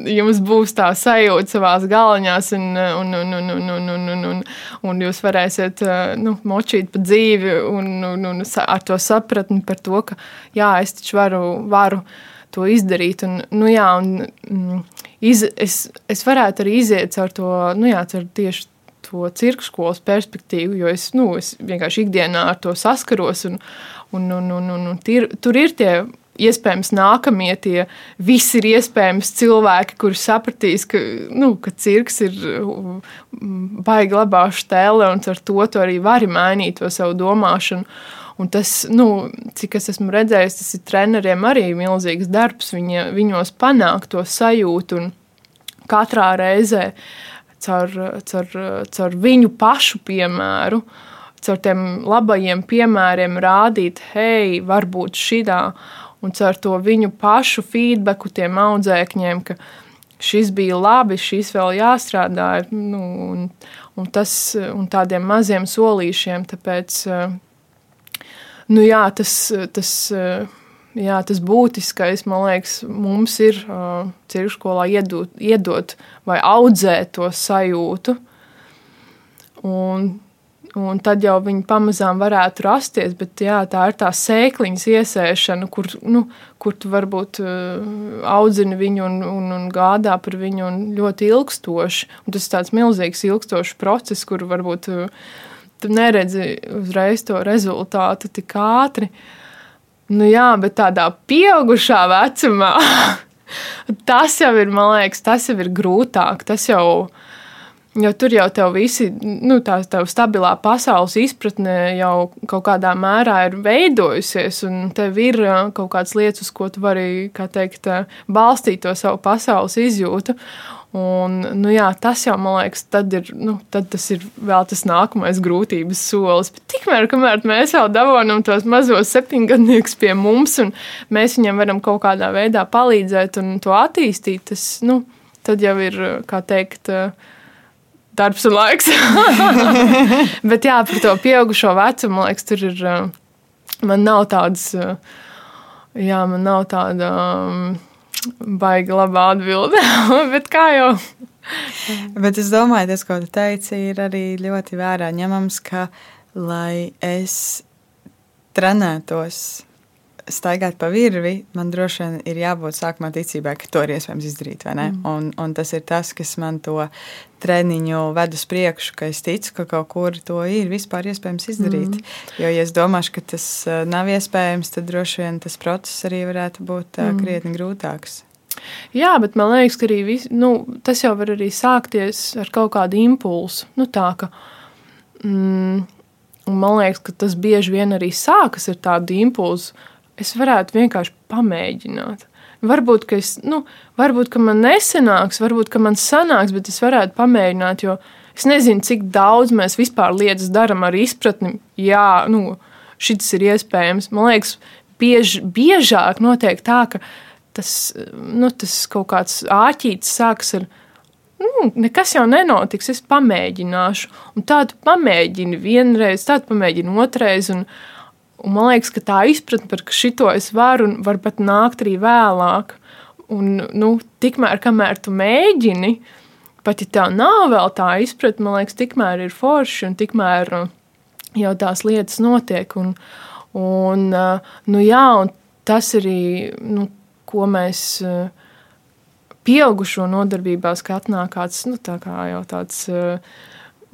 Speaker 3: jums būs tā sajūta savā galvaņās, un, un, un, un, un, un, un, un, un, un jūs varēsiet nu, močīt pa dzīvi un, un, un ar to sapratni par to, ka jā, es taču varu. varu to izdarīt. Un, nu, jā, un, mm, iz, es, es varētu arī iziet caur to, nu, jā, caur tieši to cirku skolas perspektīvu, jo es, nu, es vienkārši ikdienā ar to saskaros. Un, un, un, un, un, un tir, tur ir tie iespējams nākamie tie visi ir iespējams cilvēki, kuri sapratīs, ka, nu, ka cirks ir mm, baigi labā štēle un ar to tu arī vari mainīt to savu domāšanu. Un tas, nu, cik es esmu redzējis, tas ir treneriem arī milzīgs darbs. Viņa, viņos panākt to sajūtu un katrā reizē caur, caur, caur viņu pašu piemēru, caur tiem labajiem piemēriem rādīt, hei, varbūt šitā, un caur to viņu pašu feedbacku tiem audzēkņiem, ka šis bija labi, šis vēl jāstrādā, nu, un, un, tas, un tādiem maziem solīšiem, tāpēc nu, jā, tas, tas jā, tas būtiskais, man liekas, mums ir uh, cirkskolā iedot, iedot vai audzēt to sajūtu. Un, un tad jau viņi pamazām varētu rasties, bet jā, tā ir tā sēkliņas iesēšana, kur, nu, kur tu varbūt uh, audzini viņu un, un, un gādā par viņu un ļoti ilgstoši. Un tas ir tāds milzīgs ilgstošs process, kur varbūt uh, tu neredzi uzreiz to rezultātu tik ātri. Nu, jā, bet tādā pieaugušā vecumā tas jau ir, man liekas, tas jau ir grūtāk. Tas jau, jo tur jau tev visi, nu, tā tev stabilā pasaules izpratne jau kaut kādā mērā ir veidojusies, un tev ir kaut kādas lietas, uz ko tu vari, kā teikt, balstīt to savu pasaules izjūtu. Un, nu jā, tas jau, man liekas, tad ir, nu, tad tas ir vēl tas nākamais grūtības solis. Bet tikmēr, kamēr mēs jau dabūjam tos mazos septiņgadniekus pie mums, un mēs viņiem varam kaut kādā veidā palīdzēt un to attīstīt, tas, nu, jau ir, kā teikt, darbs un laiks. Bet jā, par to pieaugušo vecumu, man liekas, tur ir, man nav tādas, jā, man nav tāda. Um, baigi labā atbilde. Bet kā jau.
Speaker 2: Bet es domāju, tas, ko tu teici, ir arī ļoti vērā ņemams, ka, lai es trenētos staigāt pa virvi, man droši vien ir jābūt sākumā ticībai, ka to ir iespējams izdarīt. Mm. Un, un tas ir tas, kas man to treniņu ved uz priekšu, ka es ticu, ka kaut kur to ir vispār iespējams izdarīt. Mm. Jo, ja es domāšu, ka tas uh, nav iespējams, tad droši vien tas process arī varētu būt uh, mm. krietni grūtāks.
Speaker 3: Jā, bet man liekas, ka arī vis, nu, tas jau var arī sākties ar kaut kādu impulsu. Nu, tā, ka, mm, man liekas, ka tas bieži vien arī sākas ar tādu impulsu es varētu vienkārši pamēģināt. Varbūt, ka, es, nu, varbūt, ka man nesanāks, varbūt, ka man sanāks, bet es varētu pamēģināt, jo es nezinu, cik daudz mēs vispār lietas darām ar izpratni. Jā, nu, šis ir iespējams. Man liekas, biež, biežāk notiek tā, ka tas, nu, tas kaut kāds āķītis sākas ar nu, nekas jau nenotiks, es pamēģināšu. Un tādu pamēģini vienreiz, tādu pamēģini otrreiz. Un, Un man liekas, ka tā izpratne par šo es varu un var pat nākt arī vēlāk. Un, nu, tikmēr, kamēr tu mēģini, pat ja tev nav vēl tā izpratne, man liekas, tikmēr ir forši un tikmēr uh, jau tās lietas notiek. Un, un, uh, nu, jā, un tas arī, nu, ko mēs uh, pieaugušo nodarbībās, kad atnāk kāds, nu, tā kā jau tāds,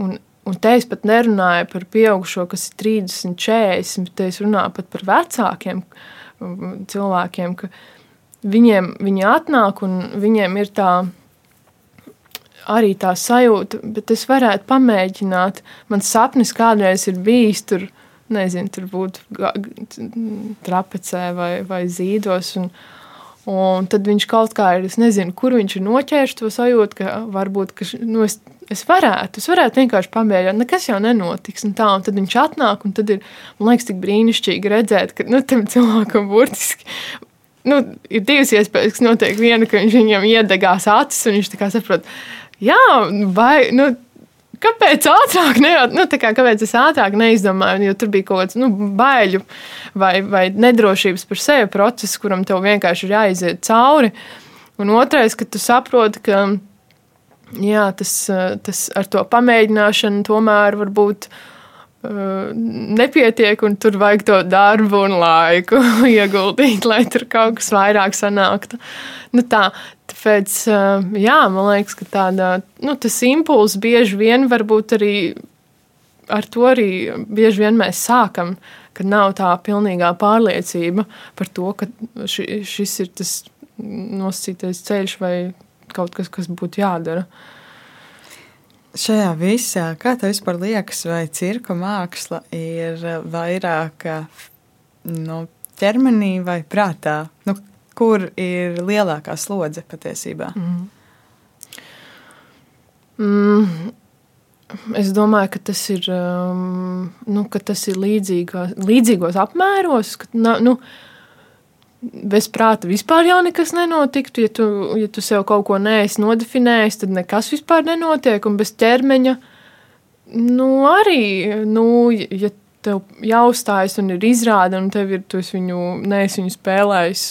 Speaker 3: un Un te es pat nerunāju par pieaugušo, kas ir 30, 40, bet es runāju pat par vecākiem um, cilvēkiem, ka viņiem viņi atnāk un viņiem ir tā arī tā sajūta, bet es varētu pamēģināt. Mans sapnis kādreiz ir bijis tur, nezinu, tur būt trapecē vai, vai zīdos. Un, un tad viņš kaut kā ir, es nezinu, kur viņš ir noķēris to sajūtu, ka varbūt, ka nu, es Es varētu, es varētu vienkārši pamēģināt, nekas jau nenotiks. Un tā, un tad viņš atnāk, un tad ir, man liekas, tik brīnišķīgi redzēt, ka nu, tam cilvēkam burtiski nu, ir divas iespējas, kas notiek. Viena, ka viņš viņam iedegās acis, un viņš saprot, jā, vai, nu, kāpēc ātrāk, ne, nu, kā, kāpēc es ātrāk neizdomāju, jo tur bija kaut kāds nu, baiļu vai, vai nedrošības par sevi process, kuram tev vienkārši ir jāiziet cauri. Un otrais, ka tu saproti, ka jā, tas, tas ar to pamēģināšanu tomēr var būt uh, nepietiek, un tur vajag to darbu un laiku ieguldīt, lai tur kaut kas vairāk sanāktu. Nu tā, tāpēc, uh, jā, man liekas, ka tāda, nu, tas impulss bieži vien varbūt arī ar to arī bieži vien mēs sākam, kad nav tā pilnīgā pārliecība par to, ka ši, šis ir tas nosacītais ceļš vai kaut kas, kas būtu jādara.
Speaker 2: Šajā visā, kā tev vispār liekas, vai cirka māksla ir vairāk nu, ķermenī vai prātā? Nu, kur ir lielākā slodze patiesībā? Mm.
Speaker 3: Mm. Es domāju, ka tas ir, um, nu, ka tas ir līdzīgos, līdzīgos apmēros. Ka, nu, bez prāta vispār jau nekas nenotiktu. Ja tu, ja tu sev kaut ko neesi nodefinējis, tad nekas vispār nenotiek. Un bez ķermeņa, nu, arī, nu, ja tev jāuzstājas un ir izrāde, un tev ir tu viņu, neesi viņu spēlējis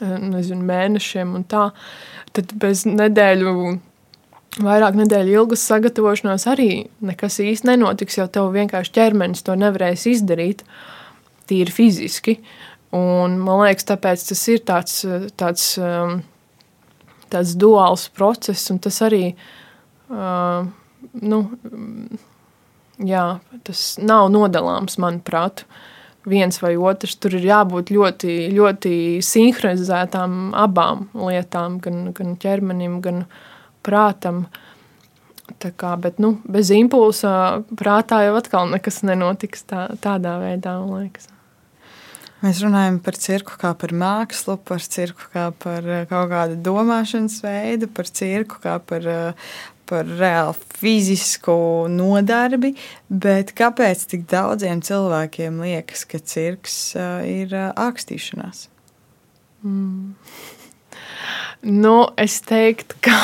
Speaker 3: nezinu, mēnešiem un tā, tad bez nedēļu vairāk nedēļu ilgas sagatavošanās arī nekas īsti nenotiks, jo tev vienkārši ķermenis to nevarēs izdarīt tīri fiziski. Un, man liekas, tāpēc tas ir tāds, tāds, um, tāds duāls process, un tas arī uh, nu, jā, tas nav nodalāms, manuprāt. Viens vai otrs tur ir jābūt ļoti, ļoti sinhronizētām abām lietām, gan, gan ķermenim, gan prātam. Tā kā, bet nu, bez impulsa prātā jau atkal nekas nenotiks tā, tādā veidā, man liekas.
Speaker 2: Mēs runājam par cirku kā par mākslu, par cirku kā par eh, kaut kādu domāšanas veidu, par cirku kā par, eh, par reāli fizisku nodarbi. Bet kāpēc tik daudziem cilvēkiem liekas, ka cirks eh, ir ākstīšanās?
Speaker 3: Mm. Nu, es teiktu, ka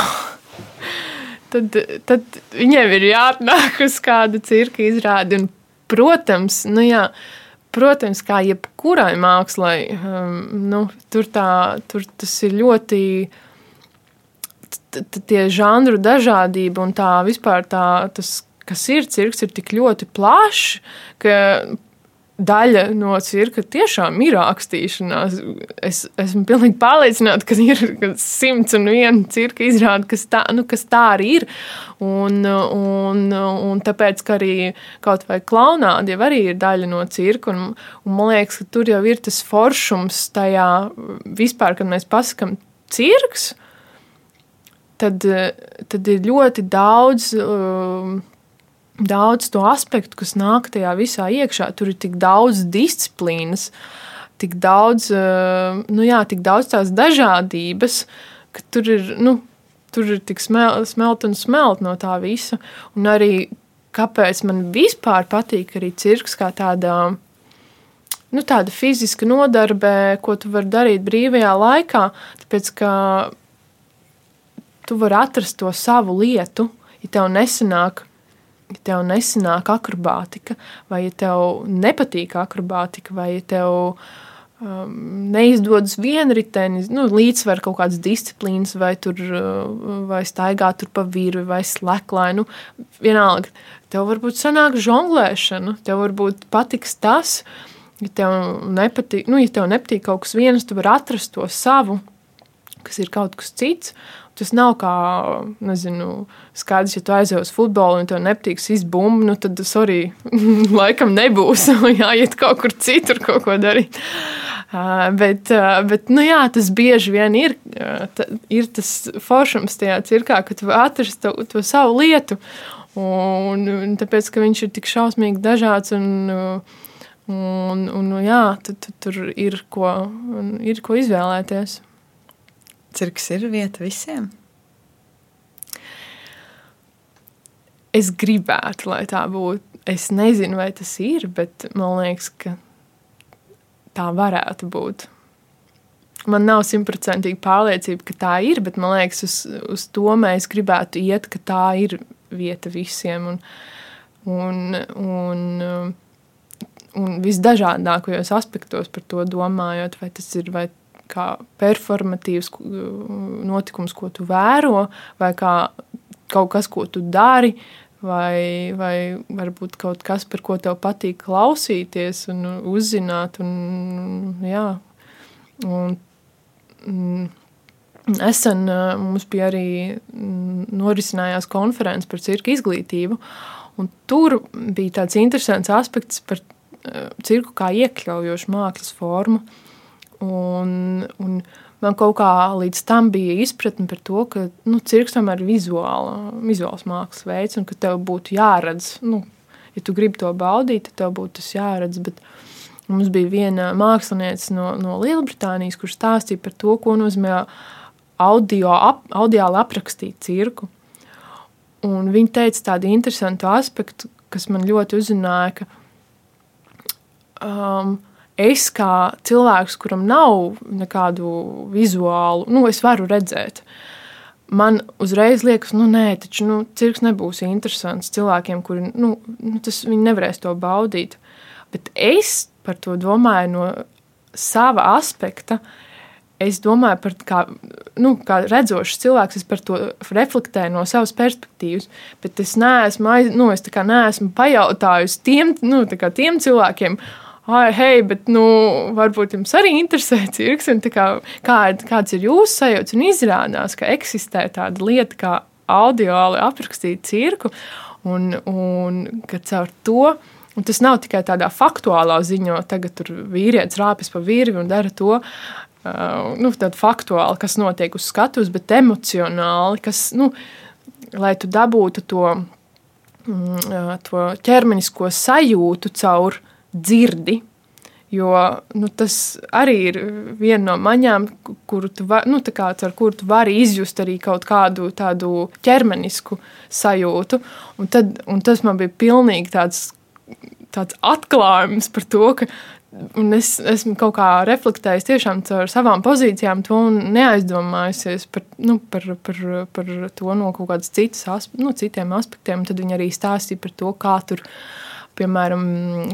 Speaker 3: tad, tad viņiem ir jāatnāk uz kādu cirka izrādi. Un, protams, nu jā, uh, protams, kā jebkurai mākslai, um, nu, tur, tā, tur tas ir ļoti. Tie žanru dažādība un tā vispār tā, tas, kas ir cirks, ir tik ļoti plašs, ka daļa no cirka tiešām ir rakstīšanās. Es esmu pilnīgi pārliecināta, ka ir simts un viena cirka izrāde, kas tā, nu, kas tā arī ir. Un, un, un tāpēc, ka arī kaut vai klaunādi jau arī ir daļa no cirka, un, un man liekas, ka tur jau ir tas foršums tajā vispār, kad mēs pasakam cirks, tad, tad ir ļoti daudz. Uh, daudz to aspektu, kas nāk tajā visā iekšā. Tur ir tik daudz disciplīnas, tik daudz, eh, nu jā, tik daudz tās dažādības, ka tur ir, nu, tur ir tik smel, smelt un smelt no tā visa. Un arī kāpēc man vispār patīk arī cirks kā tāda. Nu, tāda fiziska nodarbe, ko tu vari darīt brīvajā laikā, tāpēc ka tu vari atrast to savu lietu. Ja tev nesanāk ja tev nesanāk akrobātika, vai ja tev nepatīk akrobātika, vai ja tev um, neizdodas vienritenis, nu, līdzsver kaut kādas disciplīnas, vai tur uh, vai staigāt tur pa virvi, vai sleklai, nu, vienalga, tev varbūt sanāk žonglēšana, tev varbūt patiks tas, ja tev nepatīk, nu, ja tev nepatīk kaut kas viens, tu vari atrast to savu, kas ir kaut kas cits, Tas nav kā, nezinu, skaidrs, ja tu aizjūji uz futbolu un tev nepatiks izbumba, nu tad, sorry, laikam nebūs. Jāiet kaut kur citur, kaut ko darīt. Uh, bet, uh, bet nu jā, tas bieži vien ir, uh, ta, ir tas foršums tajā cirkā, ka tu atrast to, to savu lietu. Un, un tāpēc, ka viņš ir tik šausmīgi dažāds un, un, un jā, tad, tad tur ir ko, ir ko izvēlēties
Speaker 2: cirks ir vieta visiem?
Speaker 3: Es gribētu, lai tā būtu. Es nezinu, vai tas ir, bet man liekas, ka tā varētu būt. Man nav simtprocentīgi pārliecība, ka tā ir, bet man liekas, uz, uz to mēs gribētu iet, ka tā ir vieta visiem. Un, un, un, un visdažādākajos aspektos par to domājot, vai tas ir vai kā performatīvs notikums, ko tu vēro, vai kā kaut kas, ko tu dari, vai, vai varbūt kaut kas, par ko tev patīk klausīties un uzzināt. Un, jā, un, mm, Nesen mums bija arī mm, norisinājās konferences par cirka izglītību, un tur bija tāds interesants aspekts par cirku kā iekļaujošu mākslas formu. Uh, Un, un man kaut kā līdz tam bija izpratne par to, ka nu, cirks tomēr ir vizuāla, vizuāls mākslas veids, un ka tev būtu jāredz, nu, ja tu gribi to baudīt, tad tev būtu tas jāredz. Bet mums bija viena mākslinieca no, no Lielbritānijas, kurš stāstīja par to, ko nozīmē audio, ap, audiāli aprakstīt cirku. Un viņa teica tādu interesantu aspektu, kas man ļoti uzrunāja, ka um, es kā cilvēks, kuram nav nekādu vizuālu, nu, es varu redzēt. man uzreiz liekas, nu, nē, taču nu, cirks nebūs interesants cilvēkiem, kuri nu, nu, tas, nevarēs to baudīt. Bet es par to domāju no sava aspekta. Es domāju par kā, nu, kā redzošs cilvēks, es par to reflektēju no savas perspektīvas, bet es neesmu, aiz, nu, es neesmu pajautājusi tiem, nu, tiem cilvēkiem, ah, hei, bet nu, varbūt jums arī interesē cirks, un kā, kād, kāds ir jūsu sajūta. Un izrādās, ka eksistē tāda lieta kā audiāli aprakstīt cirku, un, un ka caur to Un tas nav tikai tādā faktuālā ziņā, tagad tur vīrietis rāpjas pa virvi un dara to. Uh, nu, tāda faktuāli, kas notiek uz skatuves, bet emocionāli, kas, nu, lai tu dabūtu to, mm, to ķermenisko sajūtu caur dzirdi. Jo nu, tas arī ir viena no maņām, kuru tu, var, nu, kā, ar kuru tu vari izjust arī kaut kādu tādu ķermenisku sajūtu. Un, tad, un tas man bija pilnīgi tāds tāds atklājums par to, ka es esmu kaut kā reflektējis tiešām ar savām pozīcijām, to neaizdomājusies par, nu, par, par, par to no kaut kādas citas, nu, citiem aspektiem. Tad viņi arī stāstīja par to, kā tur, piemēram,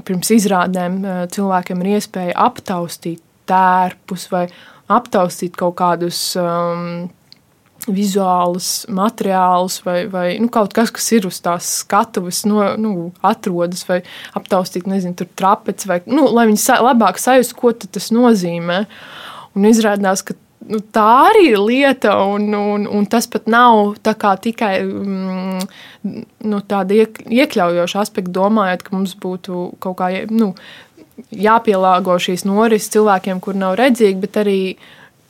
Speaker 3: pirms izrādēm eh, cilvēkiem ir iespēja aptaustīt tērpus vai aptaustīt kaut kādus um, vizuālus materiālus vai, vai nu, kaut kas, kas ir uz tās skatuves, no, nu, atrodas vai aptaustīt, nezinu, tur trapeci, vai, nu, lai viņi sa labāk sajust, ko tas nozīmē. Un izrādās, ka nu, tā arī ir lieta, un, un, un tas pat nav tikai mm, nu, tāda iek, iekļaujoša aspekta, domājot, ka mums būtu kaut kā nu, jāpielāgo šīs norises cilvēkiem, kur nav redzīgi, bet arī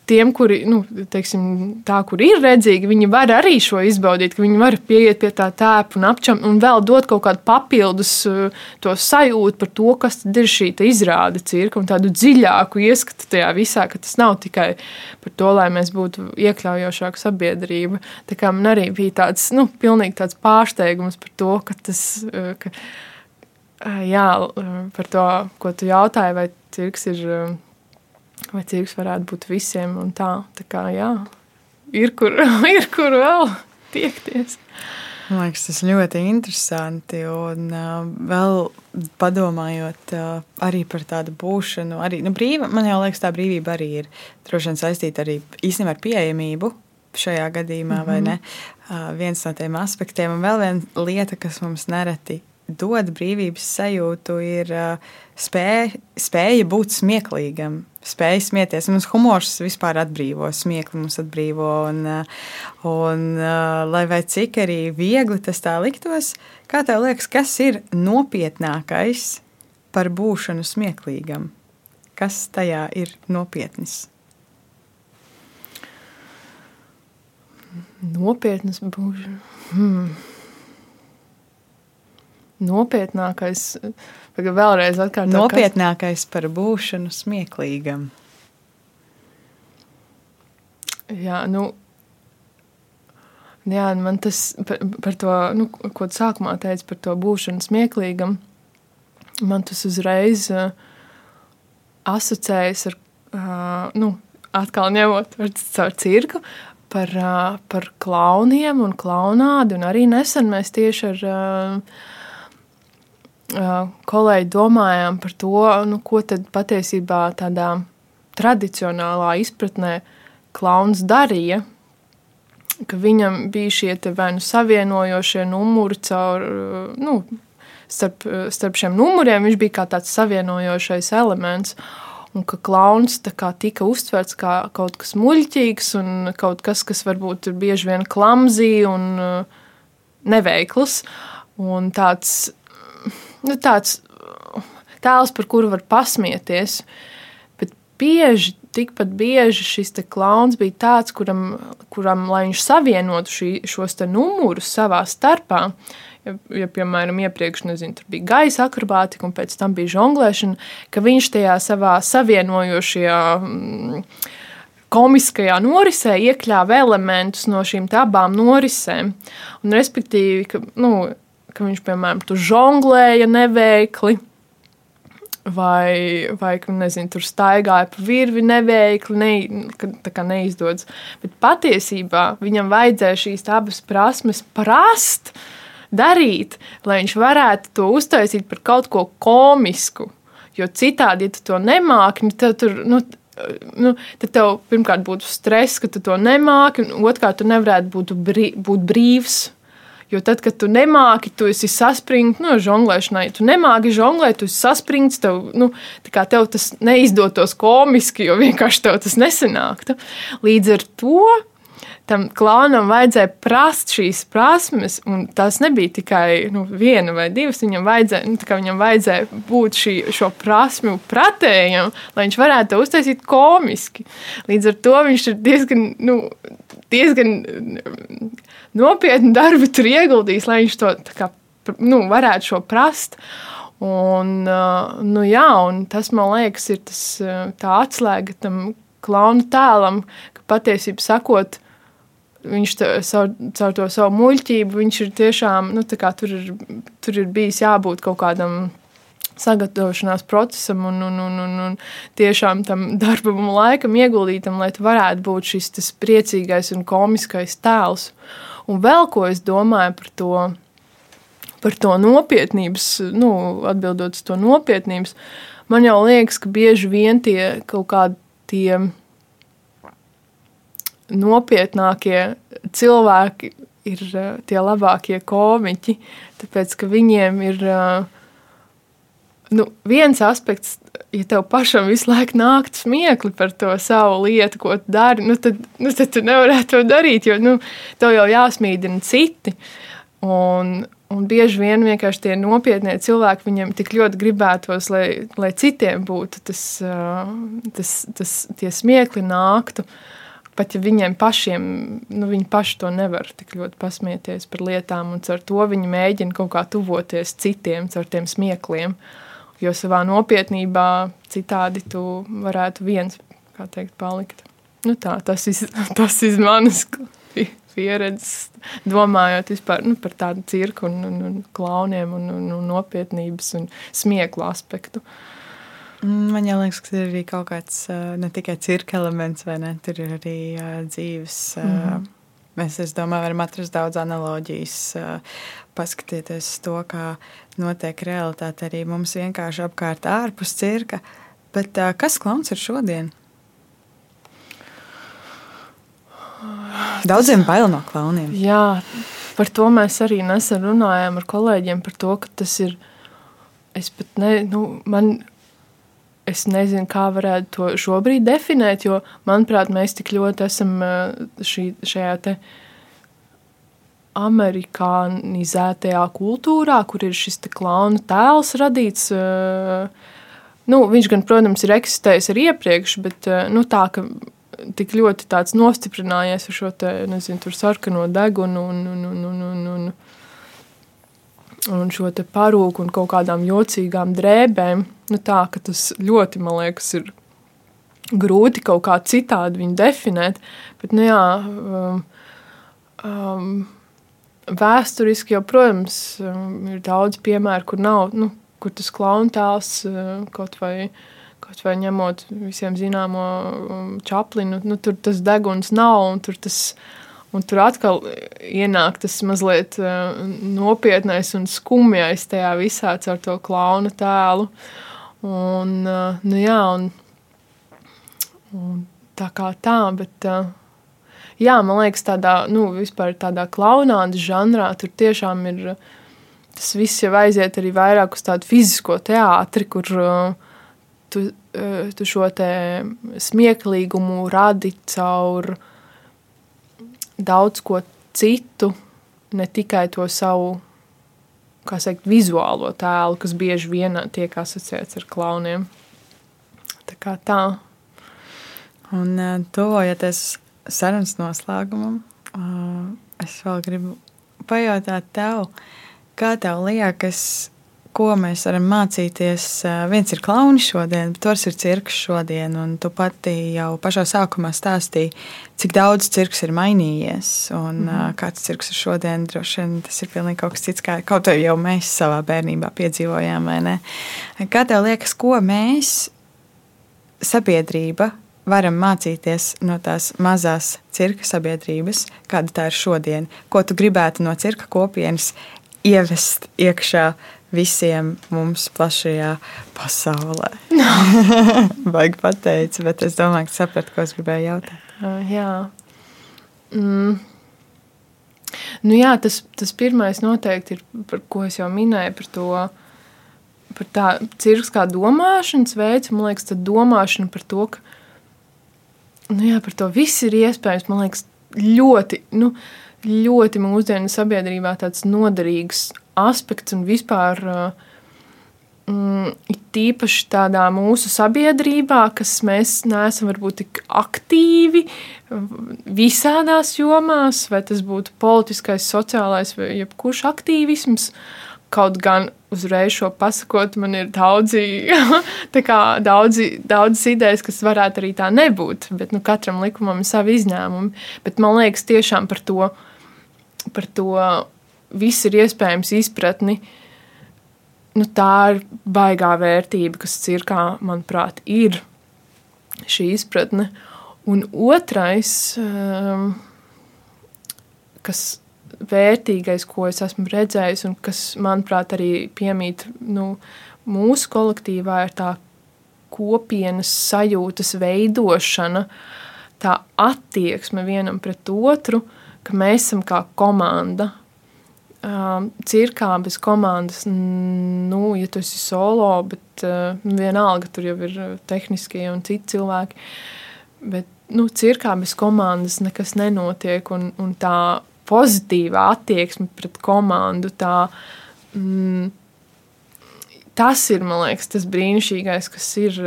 Speaker 3: tiem, kuri nu, teiksim, tā, kur ir redzīgi, viņi var arī šo izbaudīt, ka viņi var pieiet pie tā tēpa un apčam un vēl dot kaut kādu papildus uh, to sajūtu par to, kas ir šī izrāde cirka un tādu dziļāku ieskatu tajā visā, ka tas nav tikai par to, lai mēs būtu iekļaujošāka sabiedrība. Tā kā man arī bija tāds, nu, pilnīgi tāds pārsteigums par to, ka tas, uh, ka, uh, jā, par to, ko tu jautāji, vai cirks ir vai cirks varētu būt visiem un tā. Tā kā jā, ir kur, ir kur vēl tiekties.
Speaker 2: Man liekas, tas ļoti interesanti. Un uh, vēl padomājot uh, arī par tādu būšanu, arī nu, brīva, man liekas, tā brīvība arī ir droši vien saistīta arī īstenībā ar pieejamību šajā gadījumā, mm -hmm. vai mhm. ne? Uh, viens no tiem aspektiem, un vēl viena lieta, kas mums nereti dod brīvības sajūtu, ir spēja, spēja būt smieklīgam, spēja smieties. Mums humors vispār atbrīvo, smiekli mums atbrīvo. Un, un, lai vai cik arī viegli tas tā liktos, kā tev liekas, kas ir nopietnākais par būšanu smieklīgam? Kas tajā ir nopietnis?
Speaker 3: Nopietnas būšana. Hmm nopietnākais, vēlreiz atkārtot.
Speaker 2: Nopietnākais kas... par būšanu smieklīgam.
Speaker 3: Jā, nu, jā, man tas par, par to, nu, ko tu sākumā teici par to būšanu smieklīgam, man tas uzreiz uh, asociējas ar, uh, nu, atkal ņemot caur cirku, par, uh, par klauniem un klaunādi, un arī nesen mēs tieši ar uh, kolēģi domājām par to, nu, ko tad patiesībā tādā tradicionālā izpratnē klauns darīja. Ka viņam bija šie vai nu savienojošie numuri caur, nu, starp, starp šiem numuriem, viņš bija kā tāds savienojošais elements. Un ka klauns tika uztverts kā kaut kas muļķīgs un kaut kas, kas varbūt ir bieži vien klamzī un neveikls. Un tāds nu, tāds tēls, par kuru var pasmieties. Bet bieži, tikpat bieži šis klauns bija tāds, kuram, kuram lai viņš savienotu šī, šos numurus savā starpā. Ja, ja, piemēram, iepriekš nezinu, bija gaisa akrobātika, un pēc tam bija žonglēšana, ka viņš tajā savā savienojošajā mm, komiskajā norisē iekļāva elementus no šīm abām norisēm. Un, respektīvi, ka, nu, ka viņš, piemēram, tur žonglēja neveikli. vai, vai nezinu, tur staigāja pa virvi neveikli, ne, neizdodas. Bet patiesībā viņam vajadzēja šīs abas prasmes prast, darīt, lai viņš varētu to uztaisīt par kaut ko komisku. Jo citādi, ja tu to nemāki, nu, tad tur. Nu, Nu, tad tev pirmkārt būtu stress, ka tu to nemāki, un otrkārt, tu nevarētu būt, brī, būt brīvs Jo tad, kad tu nemāki, tu esi saspringts, nu, žonglēšanai, tu nemāki žonglēt, tu esi saspringts, tev, nu, tev tas neizdotos komiski, jo vienkārši tev tas nesanāktu. Līdz ar to tam klaunam vajadzēja prast šīs prasmes, un tās nebija tikai nu, viena vai divas. Viņam vajadzēja, nu, viņam vajadzēja būt šī, šo prasmu pratējam, lai viņš varētu to uztaisīt komiski. Līdz ar to viņš ir diezgan, nu, diezgan nopietnu darbu tur ieguldījis, lai viņš to kā, nu, varētu šo prast. Un, nu, jā, un tas man liekas, ir tas, tā atslēga tam klauna tēlam, ka patiesībā sakot, viņš tā, caur, caur to savu muļķību, viņš ir tiešām, nu, kā, tur, ir, tur ir bijis jābūt kaut kādam sagatavošanās procesam un, un, un, un, un tiešām tam darbam un laikam ieguldītam, lai tu varētu būt šis priecīgais un komiskais tēls. Uh, Un vēl ko es domāju par to, par to nopietnības, nu, atbildot uz to nopietnības, man jau liekas, ka bieži vien tie kaut kādi tie nopietnākie cilvēki ir uh, tie labākie komiķi, tāpēc ka viņiem ir uh, nu, viens aspekts ja tev pašam visu laiku nāktu smiekli par to savu lietu, ko tu dari, nu tad, nu tad tu nevarētu to darīt, jo nu, tev jau jāsmīdina citi. Un, un bieži vien vienkārši tie nopietnie cilvēki, viņiem tik ļoti gribētos, lai, lai citiem būtu tas, tas, tas tie smiekli nāktu. Pat ja viņiem pašiem, nu, viņi paši to nevar tik ļoti pasmieties par lietām, un ar to viņi mēģina kaut kā tuvoties citiem, ar tiem smiekliem. Uh, Jo savā nopietnībā citādi tu varētu viens, kā teikt, palikt. Nu tā, tas ir tas iz manas pieredzes, domājot vispār, nu, par tādu cirku un, un, un klauniem un, un, un nopietnības un smieklu aspektu.
Speaker 2: Man liekas, ka ir arī kaut kāds ne tikai cirka elements, vai ne? Tur ir arī dzīves. Mm. Mēs, es domāju, varam atrast daudz analoģijas, paskatieties to, kā notiek realitāte arī mums vienkārši apkārt ārpus cirka. Bet uh, kas klauns ir šodien? Daudziem bail no klauniem.
Speaker 3: Jā, par to mēs arī nesen runājām ar kolēģiem. Par to, ka tas ir. Es pat ne, nu, man, es nezinu, kā varētu to šobrīd definēt, jo, manuprāt, mēs tik ļoti esam šī, šajā te amerikānizētajā kultūrā, kur ir šis klauna tēls radīts. Eh, nu, viņš gan, protams, ir eksistējis arī iepriekš, bet eh, nu, tā, ka tik ļoti tāds nostiprinājies ar šo te, nezinu, sarkano degunu un, un, un, un, un, un, un šo te parūku un kaut kādām jocīgām drēbēm. Nu, tā, ka tas ļoti, man liekas, ir grūti kaut kā citādi viņu definēt, bet, nu jā, um, um, vēsturiski jau, protams, um, ir daudz piemēru, kur nav, nu, kur tas klauntēls uh, kaut vai, kaut vai ņemot visiem zināmo um, čaplinu, nu, tur tas deguns nav, un tur tas, un tur atkal ienāk tas mazliet uh, nopietnais un skumjais tajā visā ar to klauna tēlu. Un, uh, nu jā, un, un tā kā tā, bet jā, man liekas, tādā, nu, vispār tādā klaunāda žanrā tur tiešām ir, tas viss jau aiziet arī vairāk uz tādu fizisko teātri, kur uh, tu, uh, tu šo te smieklīgumu radi caur daudz ko citu, ne tikai to savu, kā sakt, vizuālo tēlu, kas bieži vien tiek asociēts ar klauniem. Tā kā tā.
Speaker 2: Un uh, tuvojoties sarunas noslēgumam, es vēl gribu pajautāt tev, kā tev liekas, ko mēs varam mācīties. Viens ir klauni šodien, bet otrs ir cirks šodien. Tu pati jau pašā sākumā stāstīji, cik daudz cirks ir mainījies. Un mm -hmm. kāds cirks ir šodien, droši vien tas ir pilnīgi kaut kas cits, kā kaut kā jau mēs savā bērnībā piedzīvojām. Kā tev liekas, ko mēs, sabiedrība, varam mācīties no tās mazās cirka sabiedrības, kāda tā ir šodien? Ko tu gribētu no cirka kopienas ievest iekšā visiem mums plašajā pasaulē. Vajag pateikt, bet es domāju, ka sapratu, ko es gribēju jautāt.
Speaker 3: Uh, jā. Mm. Nu jā, tas, tas pirmais noteikti ir, par ko es jau minēju, par to, par tā cirks kā domāšanas veids. Man liekas, tā domāšana par to, ka, nu jā, par to viss ir iespējams, man liekas, ļoti, nu, uh, ļoti mūsdienu sabiedrībā tāds noderīgs aspekts un vispār. Mm, tīpaši tādā mūsu sabiedrībā, kas mēs neesam varbūt tik aktīvi visādās jomās, vai tas būtu politiskais, sociālais vai jebkurš aktīvisms. Kaut gan uzreiz šo pasakot, man ir daudzi, daudzi, daudz idejas, kas varētu arī tā nebūt. Bet nu, katram likumam ir savi izņēmumi. Bet man liekas, tiešām par to par to viss ir iespējams izpratni. Nu, tā ir baigā vērtība, kas cirkā, manuprāt, ir šī izpratne. Un otrais, um, kas vērtīgais, ko es esmu redzējis, un kas, manuprāt, arī piemīt nu, mūsu kolektīvā, ir tā kopienas sajūtas veidošana, tā attieksme vienam pret otru. Uh, ka mēs esam kā komanda. Um, cirkā bez komandas, nu, ja tu esi solo, bet uh, vienalga tur jau ir tehniskie un citi cilvēki. Bet nu, cirkā bez komandas nekas nenotiek. Un, un tā pozitīvā attieksme pret komandu, tā, mm, tas ir liekas, tas brīnišķīgais, kas ir,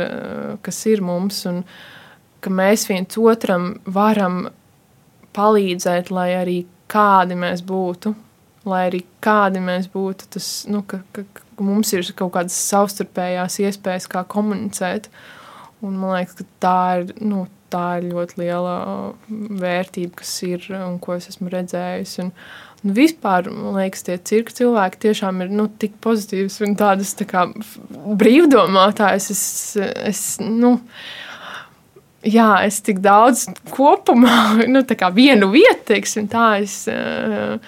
Speaker 3: kas ir mums. Un ka mēs viens otram varam palīdzēt, lai arī kādi mēs būtu, lai arī kādi mēs būtu, tas, nu, ka, ka, ka mums ir kaut kādas savstarpējās iespējas, kā komunicēt. Un man liekas, ka tā ir, nu, tā ir ļoti liela vērtība, kas ir un ko es esmu redzējis. Un, un vispār, man liekas, tie cirka cilvēki tiešām ir nu, tik pozitīvs un tādas tā kā brīvdomātājs. Es, es, nu, jā, es tik daudz kopumā, nu, tā kā vienu vietu, teiksim, tā es uh,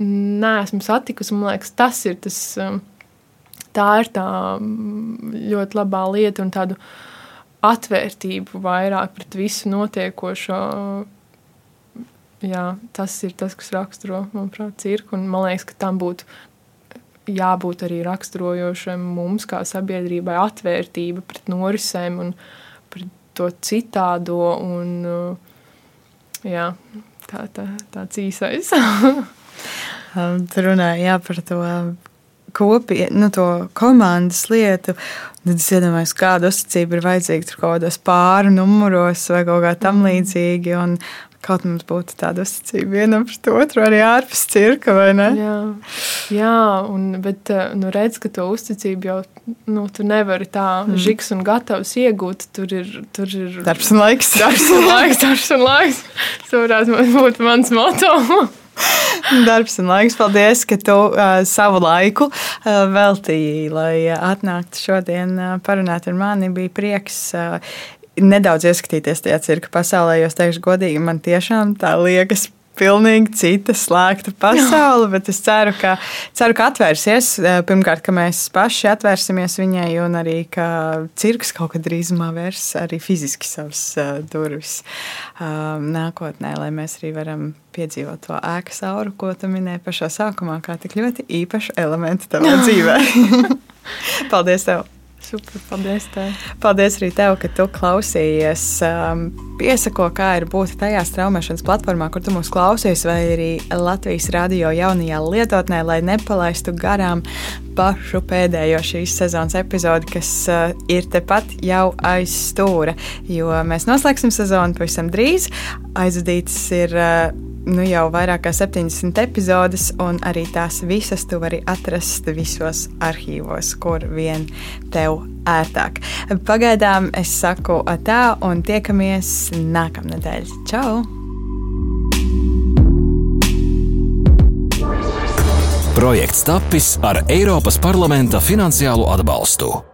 Speaker 3: neesmu satikusi. Man liekas, tas ir tas, um, tā ir tā mm, ļoti labā lieta un tādu atvērtību vairāk pret visu notiekošo. Jā, tas ir tas, kas raksturo, manuprāt, cirku. Un man liekas, ka tam būtu jābūt arī raksturojošam mums, kā sabiedrībai, atvērtība pret norisēm un pret to citādo. Un, jā, tā, tā, tāds īsais.
Speaker 2: Um, tur runāja par to kopienu, nu, to komandas lietu. Tad es iedomājos, kāda uzticība ir vajadzīga tur kaut kādos pāri numuros vai kaut kā tam līdzīgi. Un kaut mums būtu tāda uzticība vienam pret otru, arī ārpus cirka, vai ne?
Speaker 3: Jā, jā un, bet eh, nu, redz, ka to uzticību jau nu, tu nevari tā mm. žiks un gatavs iegūt. Tur ir, tur ir
Speaker 2: darbs un laiks.
Speaker 3: Darbs un laiks, darbs un laiks. Tas varētu būt mans moto.
Speaker 2: Darbs un laiks. Paldies, ka tu uh, savu laiku uh, veltīji, lai atnāktu šodien uh, parunāt ar mani. Bija prieks. Uh, nedaudz ieskatīties tajā cirka pasaulē, jo es teikšu, godīgi, man tiešām tā liekas. Pilnīgi cita slēgta pasaule, bet es ceru, ka, ceru, ka atvērsies. Eh, pirmkārt, ka mēs paši atvērsimies viņai, un arī ka cirks kaut kad drīzumā vērs arī fiziski savas uh, durvis um, nākotnē, lai mēs arī varam piedzīvot to ēkas auru, ko tu minēji pašā sākumā, kā tik ļoti īpašu elementu tavā dzīvē. Paldies! Tev.
Speaker 3: Super, paldies tev.
Speaker 2: Paldies arī tev, ka tu klausījies. Um, piesako, kā ir būt tajā straumēšanas platformā, kur tu mūs klausies, vai arī Latvijas radio jaunajā lietotnē, lai nepalaistu garām pašu pēdējo šīs sezonas epizodi, kas uh, ir tepat jau aiz stūra. Jo mēs noslēgsim sezonu pavisam drīz. Aizvadīts ir. Uh, nu jau vairāk kā 70 epizodes, un arī tās visas tu vari atrast visos arhīvos, kur vien tev ērtāk. Pagaidām es saku tā, un tiekamies nākamnedēļ. Čau!
Speaker 1: Projekts tapis ar Eiropas parlamenta finansiālo atbalstu.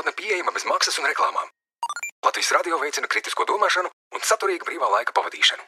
Speaker 4: lietotne pieejama bez maksas un reklāmām. Latvijas radio veicina kritisko domāšanu un saturīgu brīvā laika pavadīšanu.